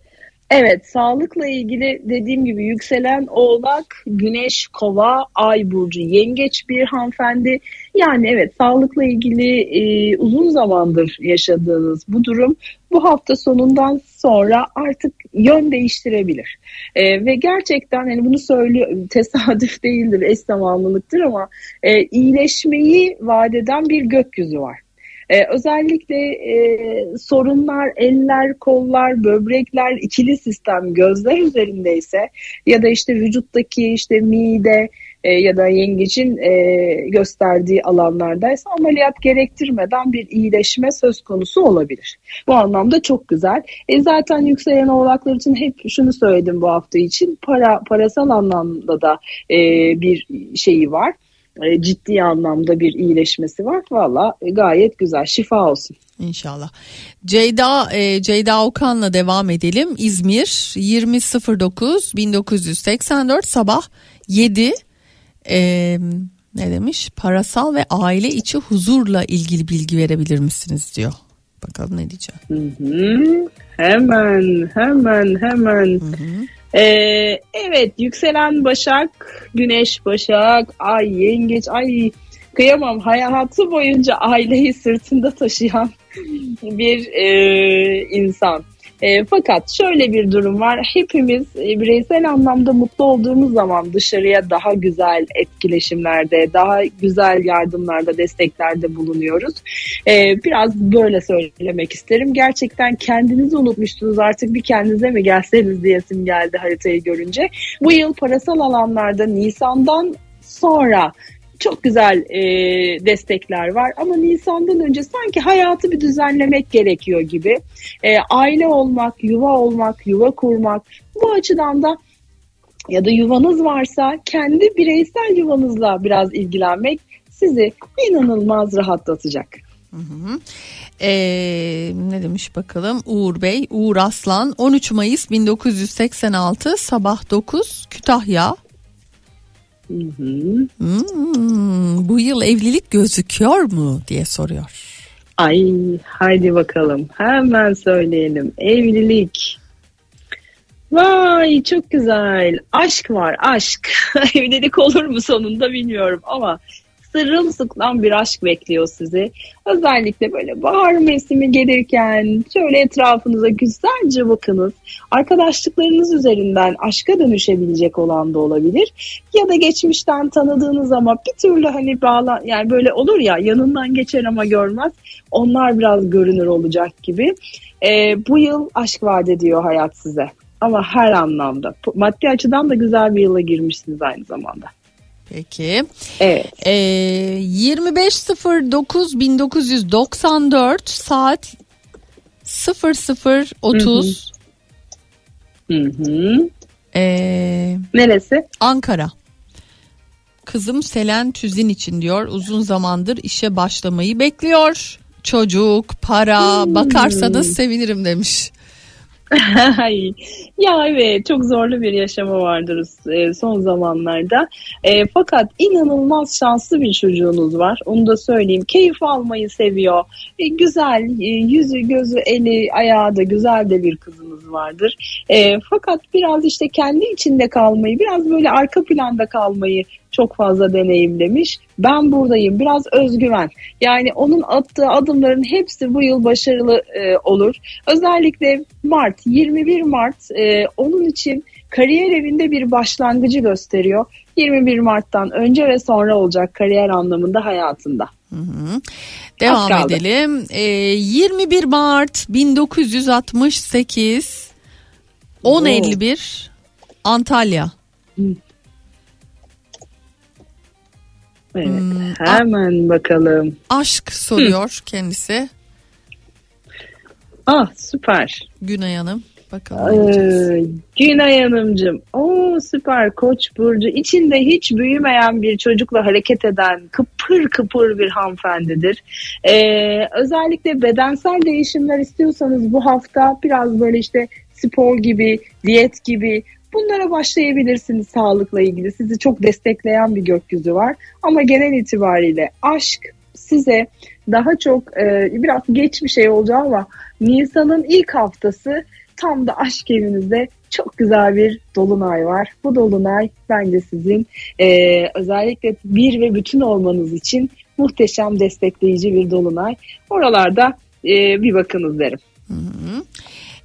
Evet, sağlıkla ilgili dediğim gibi yükselen oğlak, güneş, kova, ay burcu, yengeç bir hanımefendi. Yani evet sağlıkla ilgili e, uzun zamandır yaşadığınız bu durum bu hafta sonundan sonra artık yön değiştirebilir. E, ve gerçekten hani bunu söylüyor tesadüf değildir, eş zamanlılıktır ama e, iyileşmeyi vadeden bir gökyüzü var. Ee, özellikle e, sorunlar eller, kollar, böbrekler, ikili sistem, gözler üzerindeyse ya da işte vücuttaki işte mide e, ya da yengecin e, gösterdiği alanlardaysa ameliyat gerektirmeden bir iyileşme söz konusu olabilir. Bu anlamda çok güzel. E, zaten yükselen oğlaklar için hep şunu söyledim bu hafta için para parasal anlamda da e, bir şeyi var e, ciddi anlamda bir iyileşmesi var. Valla e, gayet güzel. Şifa olsun.
İnşallah. Ceyda e, Ceyda Okan'la devam edelim. İzmir 2009 1984 sabah 7 e, ne demiş? Parasal ve aile içi huzurla ilgili bilgi verebilir misiniz diyor. Bakalım ne diyeceğim.
Hı hı. Hemen hemen hemen. Hı hı. Ee, evet yükselen Başak, Güneş Başak, Ay Yengeç, Ay kıyamam hayatı boyunca aileyi sırtında taşıyan bir e, insan. E, fakat şöyle bir durum var. Hepimiz e, bireysel anlamda mutlu olduğumuz zaman dışarıya daha güzel etkileşimlerde, daha güzel yardımlarda, desteklerde bulunuyoruz. E, biraz böyle söylemek isterim. Gerçekten kendinizi unutmuştunuz artık bir kendinize mi gelseniz diyesim geldi haritayı görünce. Bu yıl parasal alanlarda Nisan'dan sonra çok güzel e, destekler var ama Nisan'dan önce sanki hayatı bir düzenlemek gerekiyor gibi. E, aile olmak, yuva olmak, yuva kurmak bu açıdan da ya da yuvanız varsa kendi bireysel yuvanızla biraz ilgilenmek sizi inanılmaz rahatlatacak.
Hı hı. Ee, ne demiş bakalım Uğur Bey Uğur Aslan 13 Mayıs 1986 sabah 9 Kütahya
Hı hı.
Hmm, bu yıl evlilik gözüküyor mu diye soruyor.
Ay haydi bakalım hemen söyleyelim evlilik. Vay çok güzel aşk var aşk evlilik olur mu sonunda bilmiyorum ama sırılsıklam bir aşk bekliyor sizi. Özellikle böyle bahar mevsimi gelirken şöyle etrafınıza güzelce bakınız. Arkadaşlıklarınız üzerinden aşka dönüşebilecek olan da olabilir. Ya da geçmişten tanıdığınız ama bir türlü hani bağlan yani böyle olur ya yanından geçer ama görmez. Onlar biraz görünür olacak gibi. Ee, bu yıl aşk vaat ediyor hayat size. Ama her anlamda. Maddi açıdan da güzel bir yıla girmişsiniz aynı zamanda.
Peki.
Evet.
Ee, 25.09 1994 saat 00.30
Hı hı.
Ee,
Neresi?
Ankara. Kızım Selen Tüzin için diyor uzun zamandır işe başlamayı bekliyor. Çocuk, para
Hmm.
bakarsanız sevinirim demiş.
Ya evet çok zorlu bir yaşamı vardır e, son zamanlarda. E, fakat inanılmaz şanslı bir çocuğunuz var. Onu da söyleyeyim. Keyif almayı seviyor. E, güzel e, yüzü gözü eli ayağı da güzel de bir kızınız vardır. E, fakat biraz işte kendi içinde kalmayı biraz böyle arka planda kalmayı çok fazla deneyimlemiş. Ben buradayım. Biraz özgüven. Yani onun attığı adımların hepsi bu yıl başarılı e, olur. Özellikle Mart, 21 Mart e, onun için kariyer evinde bir başlangıcı gösteriyor. 21 Mart'tan önce ve sonra olacak kariyer anlamında hayatında.
Hı hı. Devam edelim. Ee, 21 Mart 1968 10.51 Antalya.
Evet.
Hmm,
Hemen bakalım.
Aşk soruyor kendisi.
Ah süper.
Günay Hanım. Bakalım.
Ee, Günay Hanımcığım. Oo süper Koç burcu. İçinde hiç büyümeyen bir çocukla hareket eden kıpır kıpır bir hanımefendidir. Ee, özellikle bedensel değişimler istiyorsanız bu hafta biraz böyle işte spor gibi, diyet gibi bunlara başlayabilirsiniz sağlıkla ilgili. Sizi çok destekleyen bir gökyüzü var. Ama genel itibariyle aşk size daha çok e, biraz geç bir şey olacak ama Nisan'ın ilk haftası tam da aşk evinizde çok güzel bir dolunay var. Bu dolunay bence sizin e, özellikle bir ve bütün olmanız için muhteşem destekleyici bir dolunay. Oralarda e, bir bakınız derim.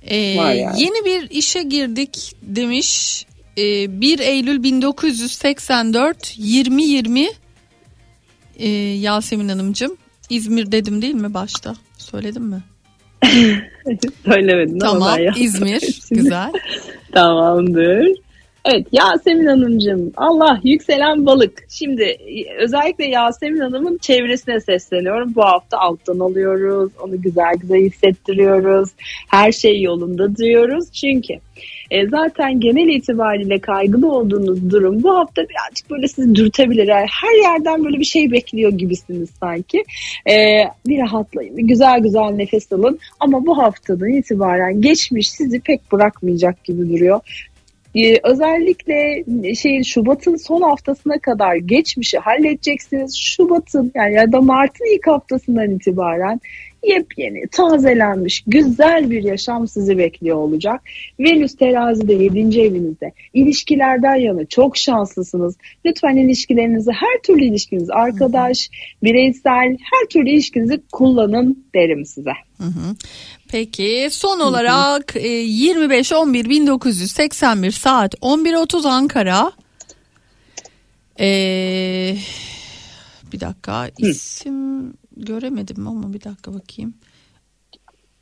Ee,
yani.
Yeni bir işe girdik demiş. Ee, 1 Eylül 1984 2020 ee, Yasemin Hanımcığım. İzmir dedim değil mi başta? Söyledim mi?
Söylemedin ama
Tamam
ben yaptım.
İzmir güzel.
Tamamdır. Evet Yasemin Hanımcığım Allah yükselen balık. Şimdi e, özellikle Yasemin Hanım'ın çevresine sesleniyorum. Bu hafta alttan alıyoruz. Onu güzel güzel hissettiriyoruz. Her şey yolunda diyoruz. Çünkü e, zaten genel itibariyle kaygılı olduğunuz durum bu hafta birazcık böyle sizi dürtebilir. Her yerden böyle bir şey bekliyor gibisiniz sanki. E, bir rahatlayın. bir Güzel güzel nefes alın. Ama bu haftadan itibaren geçmiş sizi pek bırakmayacak gibi duruyor. Ee, özellikle şey Şubat'ın son haftasına kadar geçmişi halledeceksiniz. Şubat'ın yani ya da Mart'ın ilk haftasından itibaren yepyeni, tazelenmiş, güzel bir yaşam sizi bekliyor olacak. Venüs terazide 7. evinizde. İlişkilerden yana çok şanslısınız. Lütfen ilişkilerinizi, her türlü ilişkiniz, arkadaş, bireysel, her türlü ilişkinizi kullanın derim size.
Hı hı. Peki son olarak e, 25-11-1981 saat 11.30 Ankara. Ee, bir dakika isim göremedim ama bir dakika bakayım.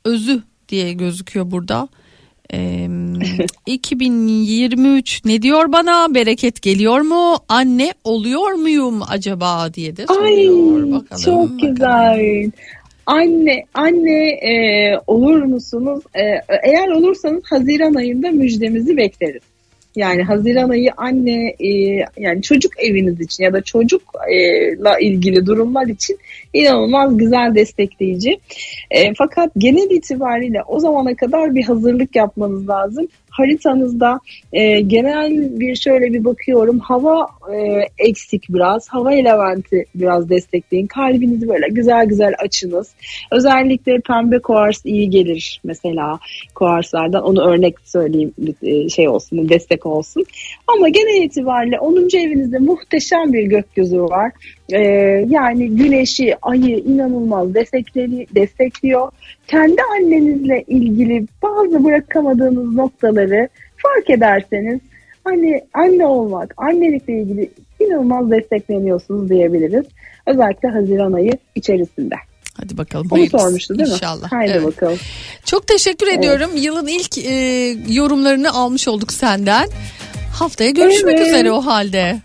Özü diye gözüküyor burada. Ee, 2023 ne diyor bana bereket geliyor mu anne oluyor muyum acaba diye de soruyor
Ay,
bakalım.
çok güzel. Anne, anne e, olur musunuz? E, eğer olursanız Haziran ayında müjdemizi bekleriz. Yani Haziran ayı anne e, yani çocuk eviniz için ya da çocukla ilgili durumlar için inanılmaz güzel destekleyici. E, fakat genel itibariyle o zamana kadar bir hazırlık yapmanız lazım. Haritanızda e, genel bir şöyle bir bakıyorum hava e, eksik biraz. Hava elementi biraz destekleyin. Kalbinizi böyle güzel güzel açınız. Özellikle pembe kuars iyi gelir mesela. Kuarslardan onu örnek söyleyeyim e, şey olsun destek olsun. Ama genel itibariyle 10. evinizde muhteşem bir gökyüzü var ee, yani güneşi, ayı inanılmaz destekleri, destekliyor. Kendi annenizle ilgili bazı bırakamadığınız noktaları fark ederseniz anne, anne olmak, annelikle ilgili inanılmaz destekleniyorsunuz diyebiliriz. Özellikle Haziran ayı içerisinde.
Hadi bakalım.
Onu sormuştu değil mi?
İnşallah.
Haydi
Evet.
bakalım.
Çok teşekkür ediyorum. Yılın ilk e, yorumlarını almış olduk senden. Haftaya görüşmek
Evet.
üzere o halde.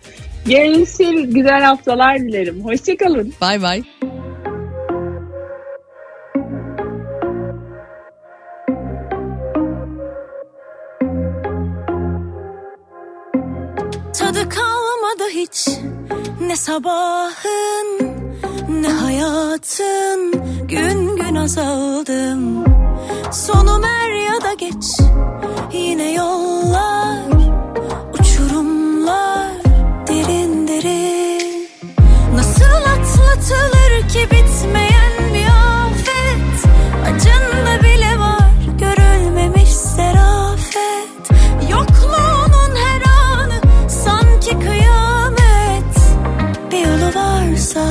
Görüşürüz. Güzel haftalar dilerim. Hoşçakalın.
Bay bay.
Tadı kalmadı hiç ne sabahın ne hayatın gün gün azaldım Sonum er ya da geç yine yollar uçurumlar derin Nasıl atlatılır ki bitmeyen bir afet? Acında bile var görülmemiş serafet. Yokluğunun her anı sanki kıyamet. Bir yolu varsa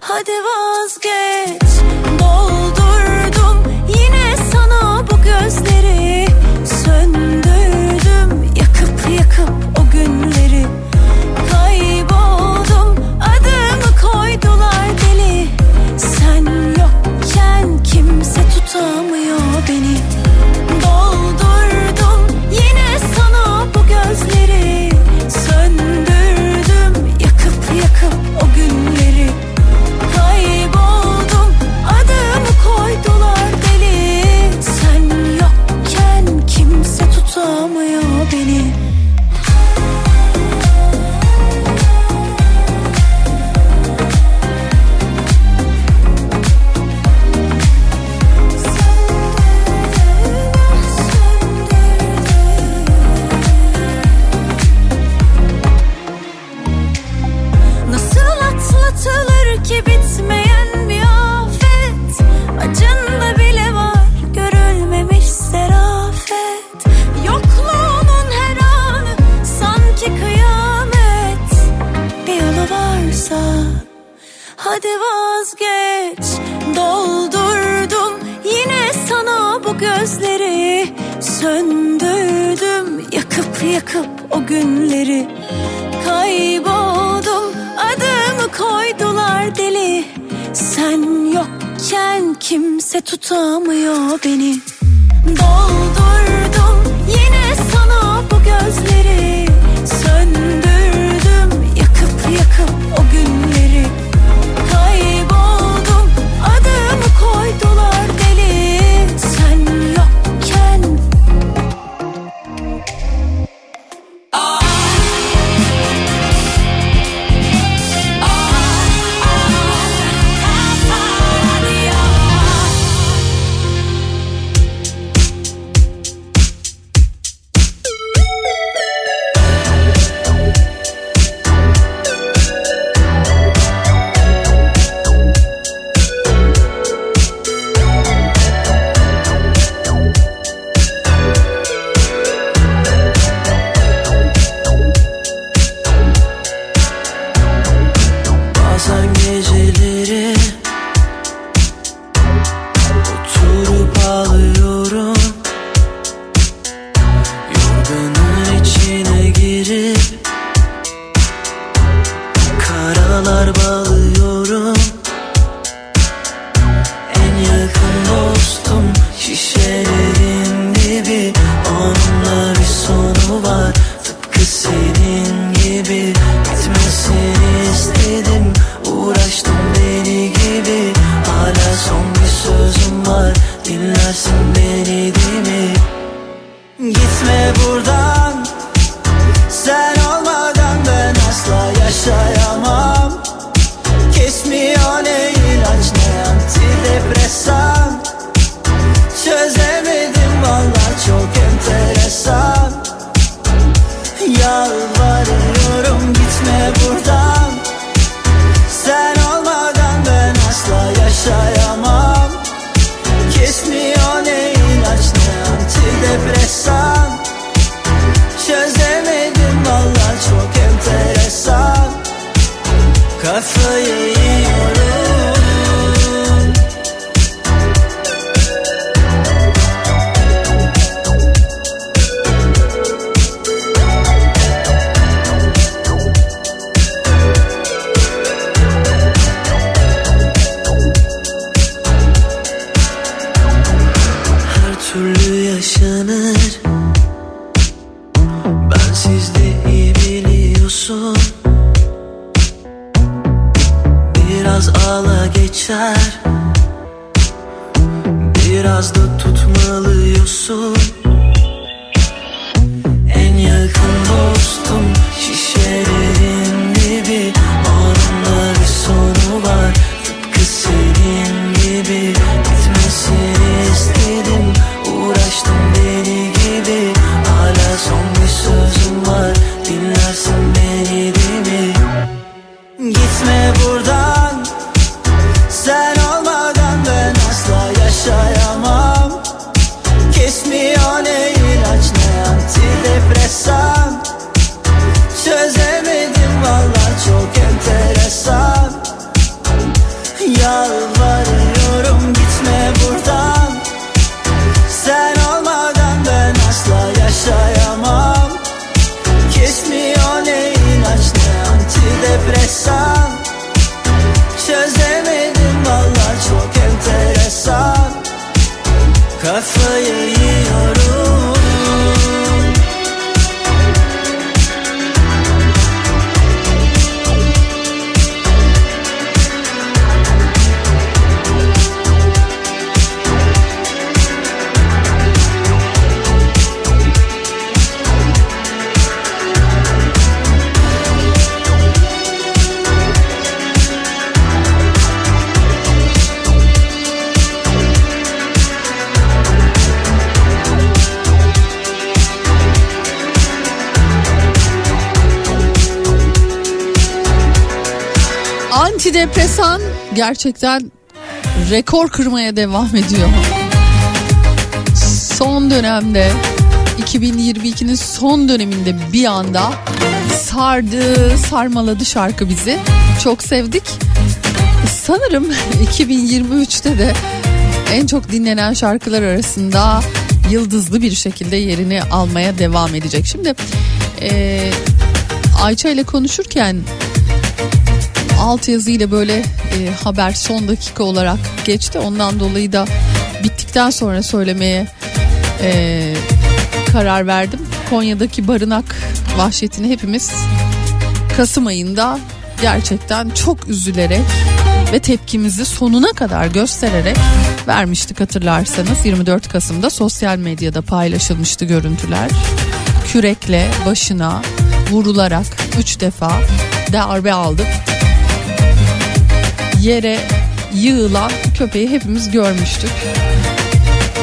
hadi vazgeç
gerçekten rekor kırmaya devam ediyor. Son dönemde 2022'nin son döneminde bir anda sardı, sarmaladı şarkı bizi. Çok sevdik. Sanırım 2023'te de en çok dinlenen şarkılar arasında yıldızlı bir şekilde yerini almaya devam edecek. Şimdi e, Ayça ile konuşurken alt yazıyla böyle e, haber son dakika olarak geçti. Ondan dolayı da bittikten sonra söylemeye e, karar verdim. Konya'daki barınak vahşetini hepimiz Kasım ayında gerçekten çok üzülerek ve tepkimizi sonuna kadar göstererek vermiştik hatırlarsanız 24 Kasım'da sosyal medyada paylaşılmıştı görüntüler. Kürekle başına vurularak 3 defa darbe aldık yere yığılan köpeği hepimiz görmüştük.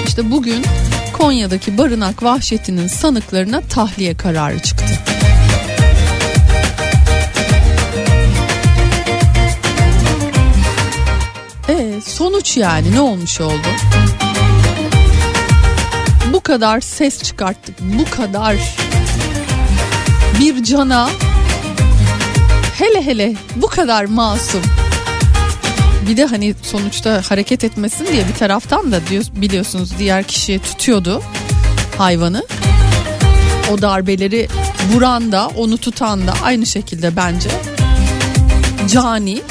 İşte bugün Konya'daki barınak vahşetinin sanıklarına tahliye kararı çıktı. E sonuç yani ne olmuş oldu? Bu kadar ses çıkarttık, bu kadar bir cana hele hele bu kadar masum. Bir de hani sonuçta hareket etmesin diye bir taraftan da diyor, biliyorsunuz diğer kişi tutuyordu hayvanı. O darbeleri vuran da onu tutan da aynı şekilde bence cani.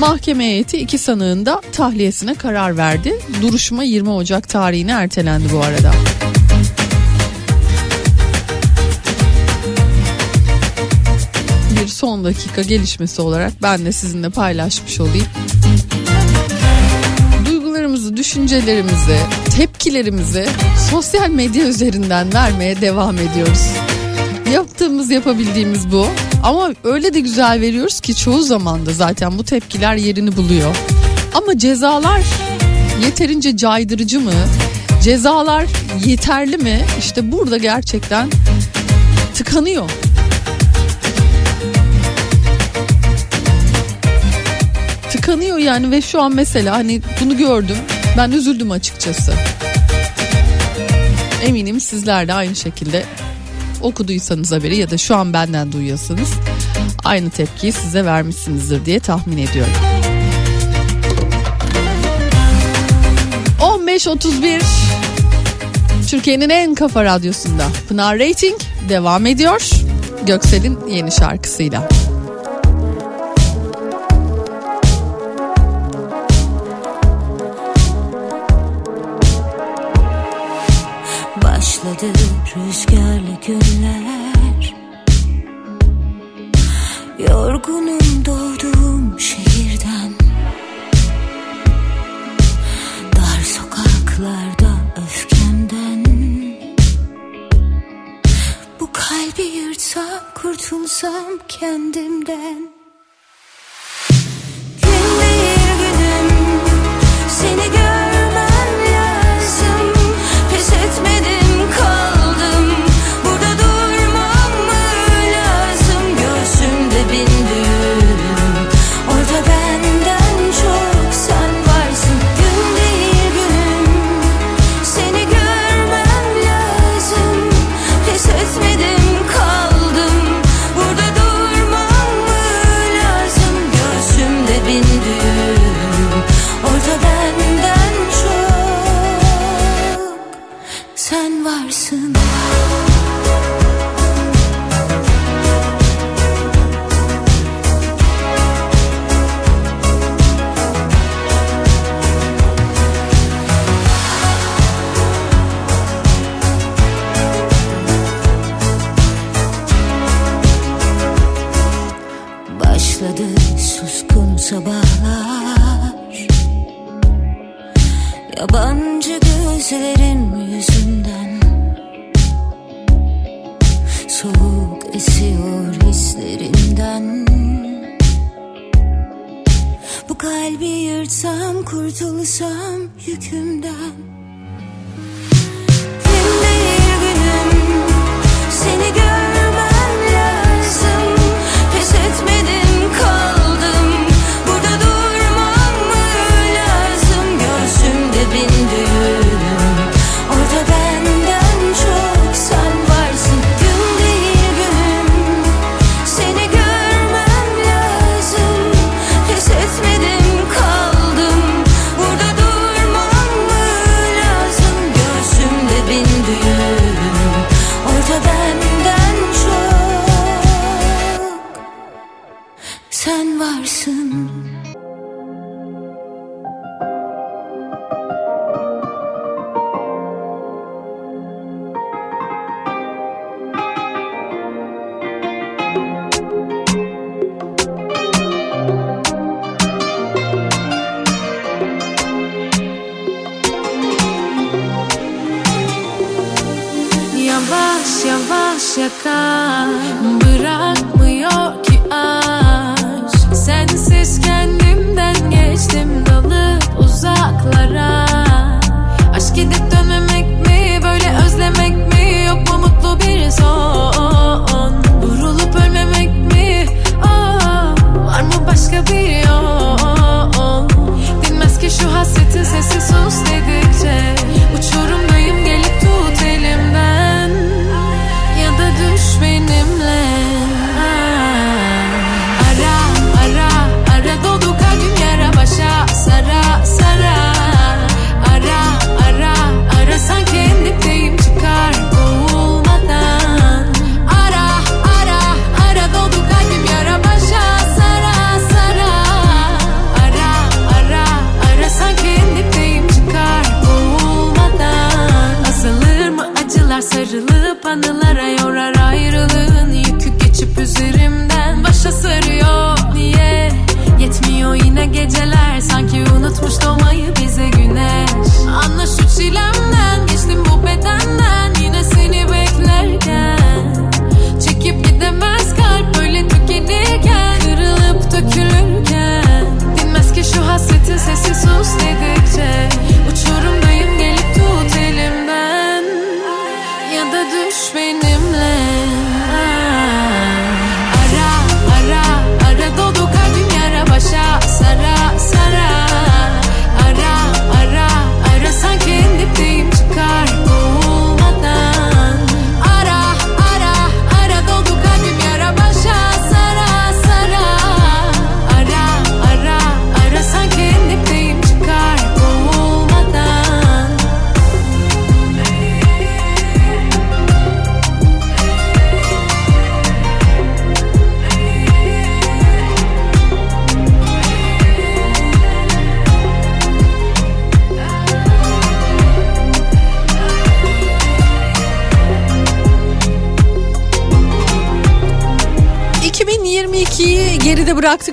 Mahkeme heyeti iki sanığın da tahliyesine karar verdi. Duruşma 20 Ocak tarihine ertelendi bu arada. Son dakika gelişmesi olarak ben de sizinle paylaşmış olayım. Duygularımızı, düşüncelerimizi, tepkilerimizi sosyal medya üzerinden vermeye devam ediyoruz. Yaptığımız, yapabildiğimiz bu. Ama öyle de güzel veriyoruz ki çoğu zaman da zaten bu tepkiler yerini buluyor. Ama cezalar yeterince caydırıcı mı? Cezalar yeterli mi? İşte burada gerçekten tıkanıyor. Tıkanıyor yani ve şu an mesela hani bunu gördüm. Ben üzüldüm açıkçası. Eminim sizler de aynı şekilde okuduysanız haberi ya da şu an benden duyuyorsanız aynı tepkiyi size vermişsinizdir diye tahmin ediyorum. 15.31 Türkiye'nin en kafa radyosunda Pınar Rating devam ediyor. Göksel'in yeni şarkısıyla.
Başladı rüzgarlı günler. Yorgunum doğduğum şehirden. Dar sokaklarda öfkemden. Bu kalbi yırtsam kurtulsam kendimden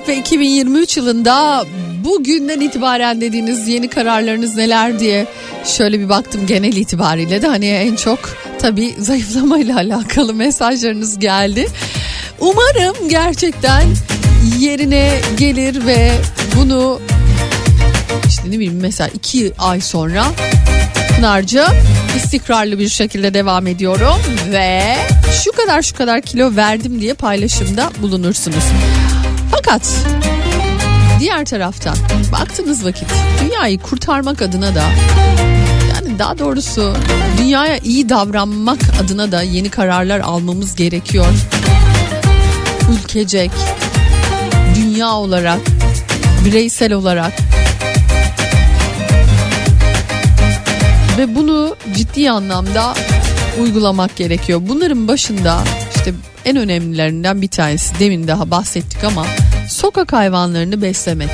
ve 2023 yılında bugünden itibaren dediğiniz yeni kararlarınız neler diye şöyle bir baktım genel itibariyle de hani en çok tabii zayıflamayla alakalı mesajlarınız geldi. Umarım gerçekten yerine gelir ve bunu işte ne bileyim mesela iki ay sonra Pınar'cığım istikrarlı bir şekilde devam ediyorum ve şu kadar şu kadar kilo verdim diye paylaşımda bulunursunuz. Fakat diğer taraftan baktığınız vakit dünyayı kurtarmak adına da yani daha doğrusu dünyaya iyi davranmak adına da yeni kararlar almamız gerekiyor. Ülkecek, dünya olarak, bireysel olarak ve bunu ciddi anlamda uygulamak gerekiyor. Bunların başında işte en önemlilerinden bir tanesi demin daha bahsettik ama sokak hayvanlarını beslemek.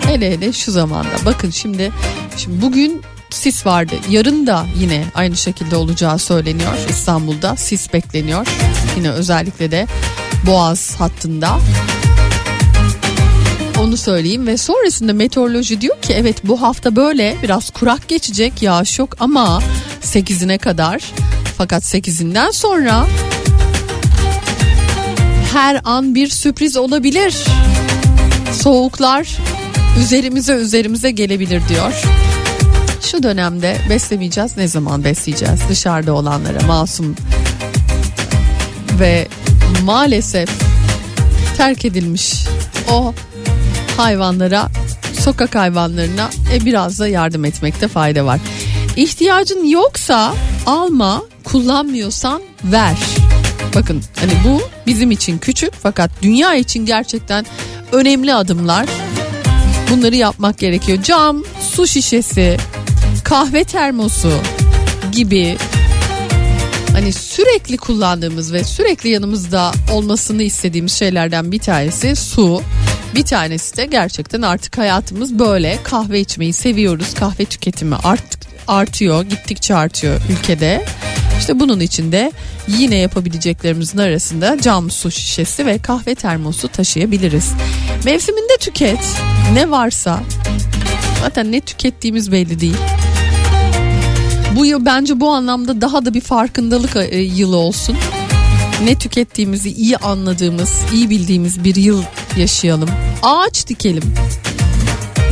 Hele hele şu zamanda bakın şimdi şimdi bugün sis vardı. Yarın da yine aynı şekilde olacağı söyleniyor. İstanbul'da sis bekleniyor. Yine özellikle de Boğaz hattında. Onu söyleyeyim ve sonrasında meteoroloji diyor ki evet bu hafta böyle biraz kurak geçecek yağış yok ama 8'ine kadar fakat 8'inden sonra her an bir sürpriz olabilir. Soğuklar üzerimize üzerimize gelebilir diyor. Şu dönemde beslemeyeceğiz. Ne zaman besleyeceğiz? Dışarıda olanlara masum ve maalesef terk edilmiş o hayvanlara, sokak hayvanlarına e, biraz da yardım etmekte fayda var. İhtiyacın yoksa alma, kullanmıyorsan ver. Bakın hani bu bizim için küçük fakat dünya için gerçekten önemli adımlar. Bunları yapmak gerekiyor. Cam, su şişesi, kahve termosu gibi hani sürekli kullandığımız ve sürekli yanımızda olmasını istediğimiz şeylerden bir tanesi su. Bir tanesi de gerçekten artık hayatımız böyle kahve içmeyi seviyoruz. Kahve tüketimi art, artıyor gittikçe artıyor ülkede. İşte bunun için de yine yapabileceklerimizin arasında cam su şişesi ve kahve termosu taşıyabiliriz. Mevsiminde tüket ne varsa zaten ne tükettiğimiz belli değil. Bu yıl bence bu anlamda daha da bir farkındalık e, yılı olsun. Ne tükettiğimizi iyi anladığımız, iyi bildiğimiz bir yıl yaşayalım. Ağaç dikelim.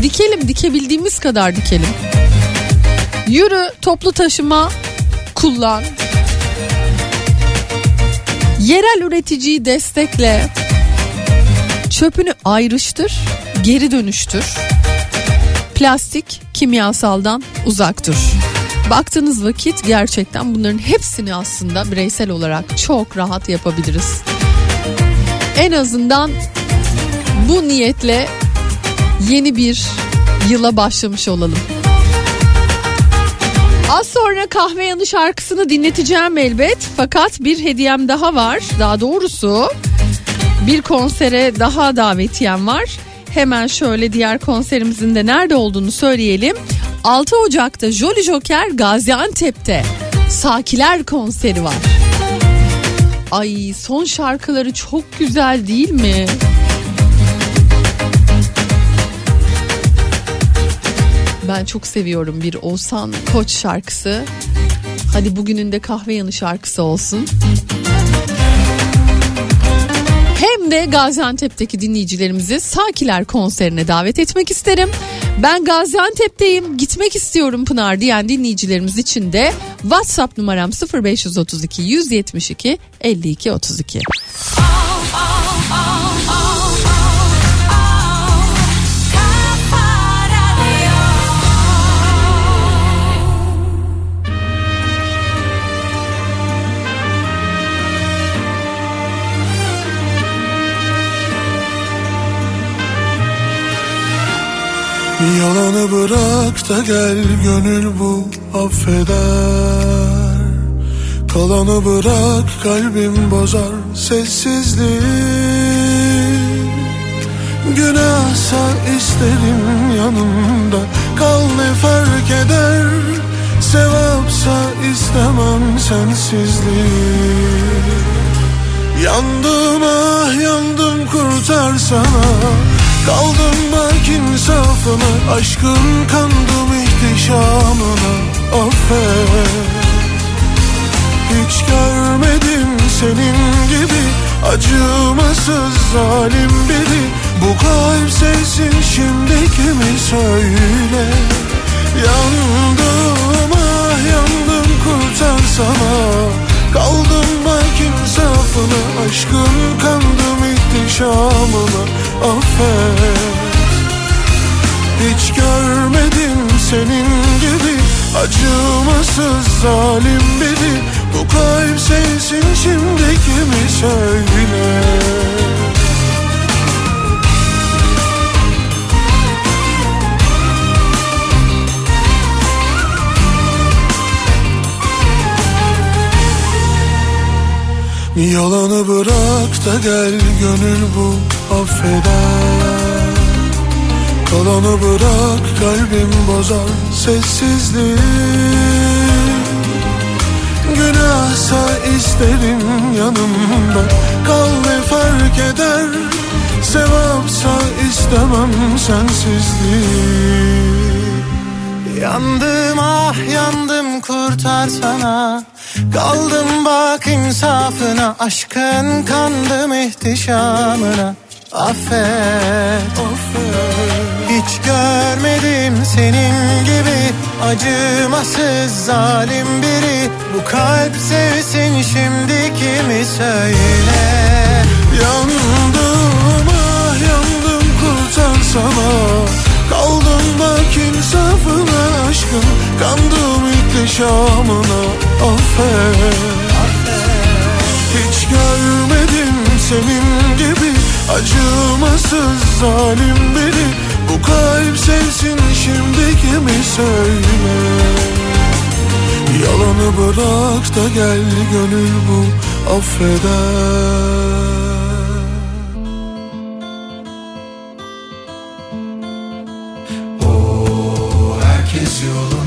Dikelim, dikebildiğimiz kadar dikelim. Yürü, toplu taşıma kullan. Yerel üreticiyi destekle. Çöpünü ayrıştır, geri dönüştür. Plastik, kimyasaldan uzak dur. Baktığınız vakit gerçekten bunların hepsini aslında bireysel olarak çok rahat yapabiliriz. En azından bu niyetle yeni bir yıla başlamış olalım. Az sonra kahve yanı şarkısını dinleteceğim elbet. Fakat bir hediyem daha var. Daha doğrusu bir konsere daha davetiyem var. Hemen şöyle diğer konserimizin de nerede olduğunu söyleyelim. 6 Ocak'ta Jolly Joker Gaziantep'te Sakiler konseri var. Ay son şarkıları çok güzel değil mi? Ben çok seviyorum bir Oğuzhan Koç şarkısı. Hadi bugünün de kahve yanı şarkısı olsun. Hem de Gaziantep'teki dinleyicilerimizi Sakiler konserine davet etmek isterim. Ben Gaziantep'teyim gitmek istiyorum Pınar diyen dinleyicilerimiz için de WhatsApp numaram 0532 172 52 32.
Yalanı bırak da gel gönül bu affeder. Kalanı bırak kalbim bozar sessizlik. Günahsa isterim yanımda kal ne fark eder? Sevapsa istemem sensizliği Yandım ah yandım kurtarsana Kaldım bak insafına Aşkın kandım ihtişamına Affet. Hiç görmedim senin gibi Acımasız zalim biri. Bu kalp sevsin şimdi kimi söyle? Yandım ah yandım kurtarsana Kaldım bak insafına Aşkın kandım ihtişamına Affet. Hiç görmedim senin gibi. Acımasız zalim biri. Bu kalp sensin şimdi kimi söyle Yalanı bırak da gel gönül bu affeder. Kalanı bırak kalbim bozar sessizliği. Günahsa isterim yanımda Kal ne fark eder. Sevapsa istemem sensizliği.
Yandım ah yandım kurtarsana Kaldım bak insafına Aşkın kandım ihtişamına Affet, Hiç görmedim senin gibi Acımasız zalim biri. Bu kalp sevsin şimdi kimi söyle
Yandım ah yandım kurtarsana Kaldım bak insafına aşkın Kandım ihtişamına. Affet. Hiç görmedim senin Acımasız zalim biri Bu kalp sevsin şimdi kimi söyle Yalanı bırak da gel gönül bu affeder.
Herkes yolunda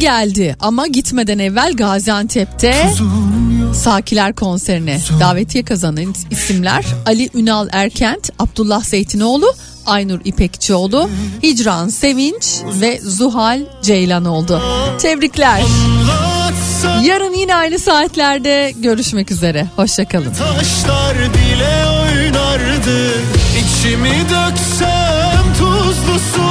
geldi ama gitmeden evvel Gaziantep'te Sakiler konserine davetiye kazanan isimler Ali Ünal Erkent, Abdullah Zeytinoğlu, Aynur İpekçioğlu, Hicran Sevinç ve Zuhal Ceylan oldu. Tebrikler. Yarın yine aynı saatlerde görüşmek üzere. Hoşçakalın.
Taşlar dile oynardı, içimi döksem tuzlu su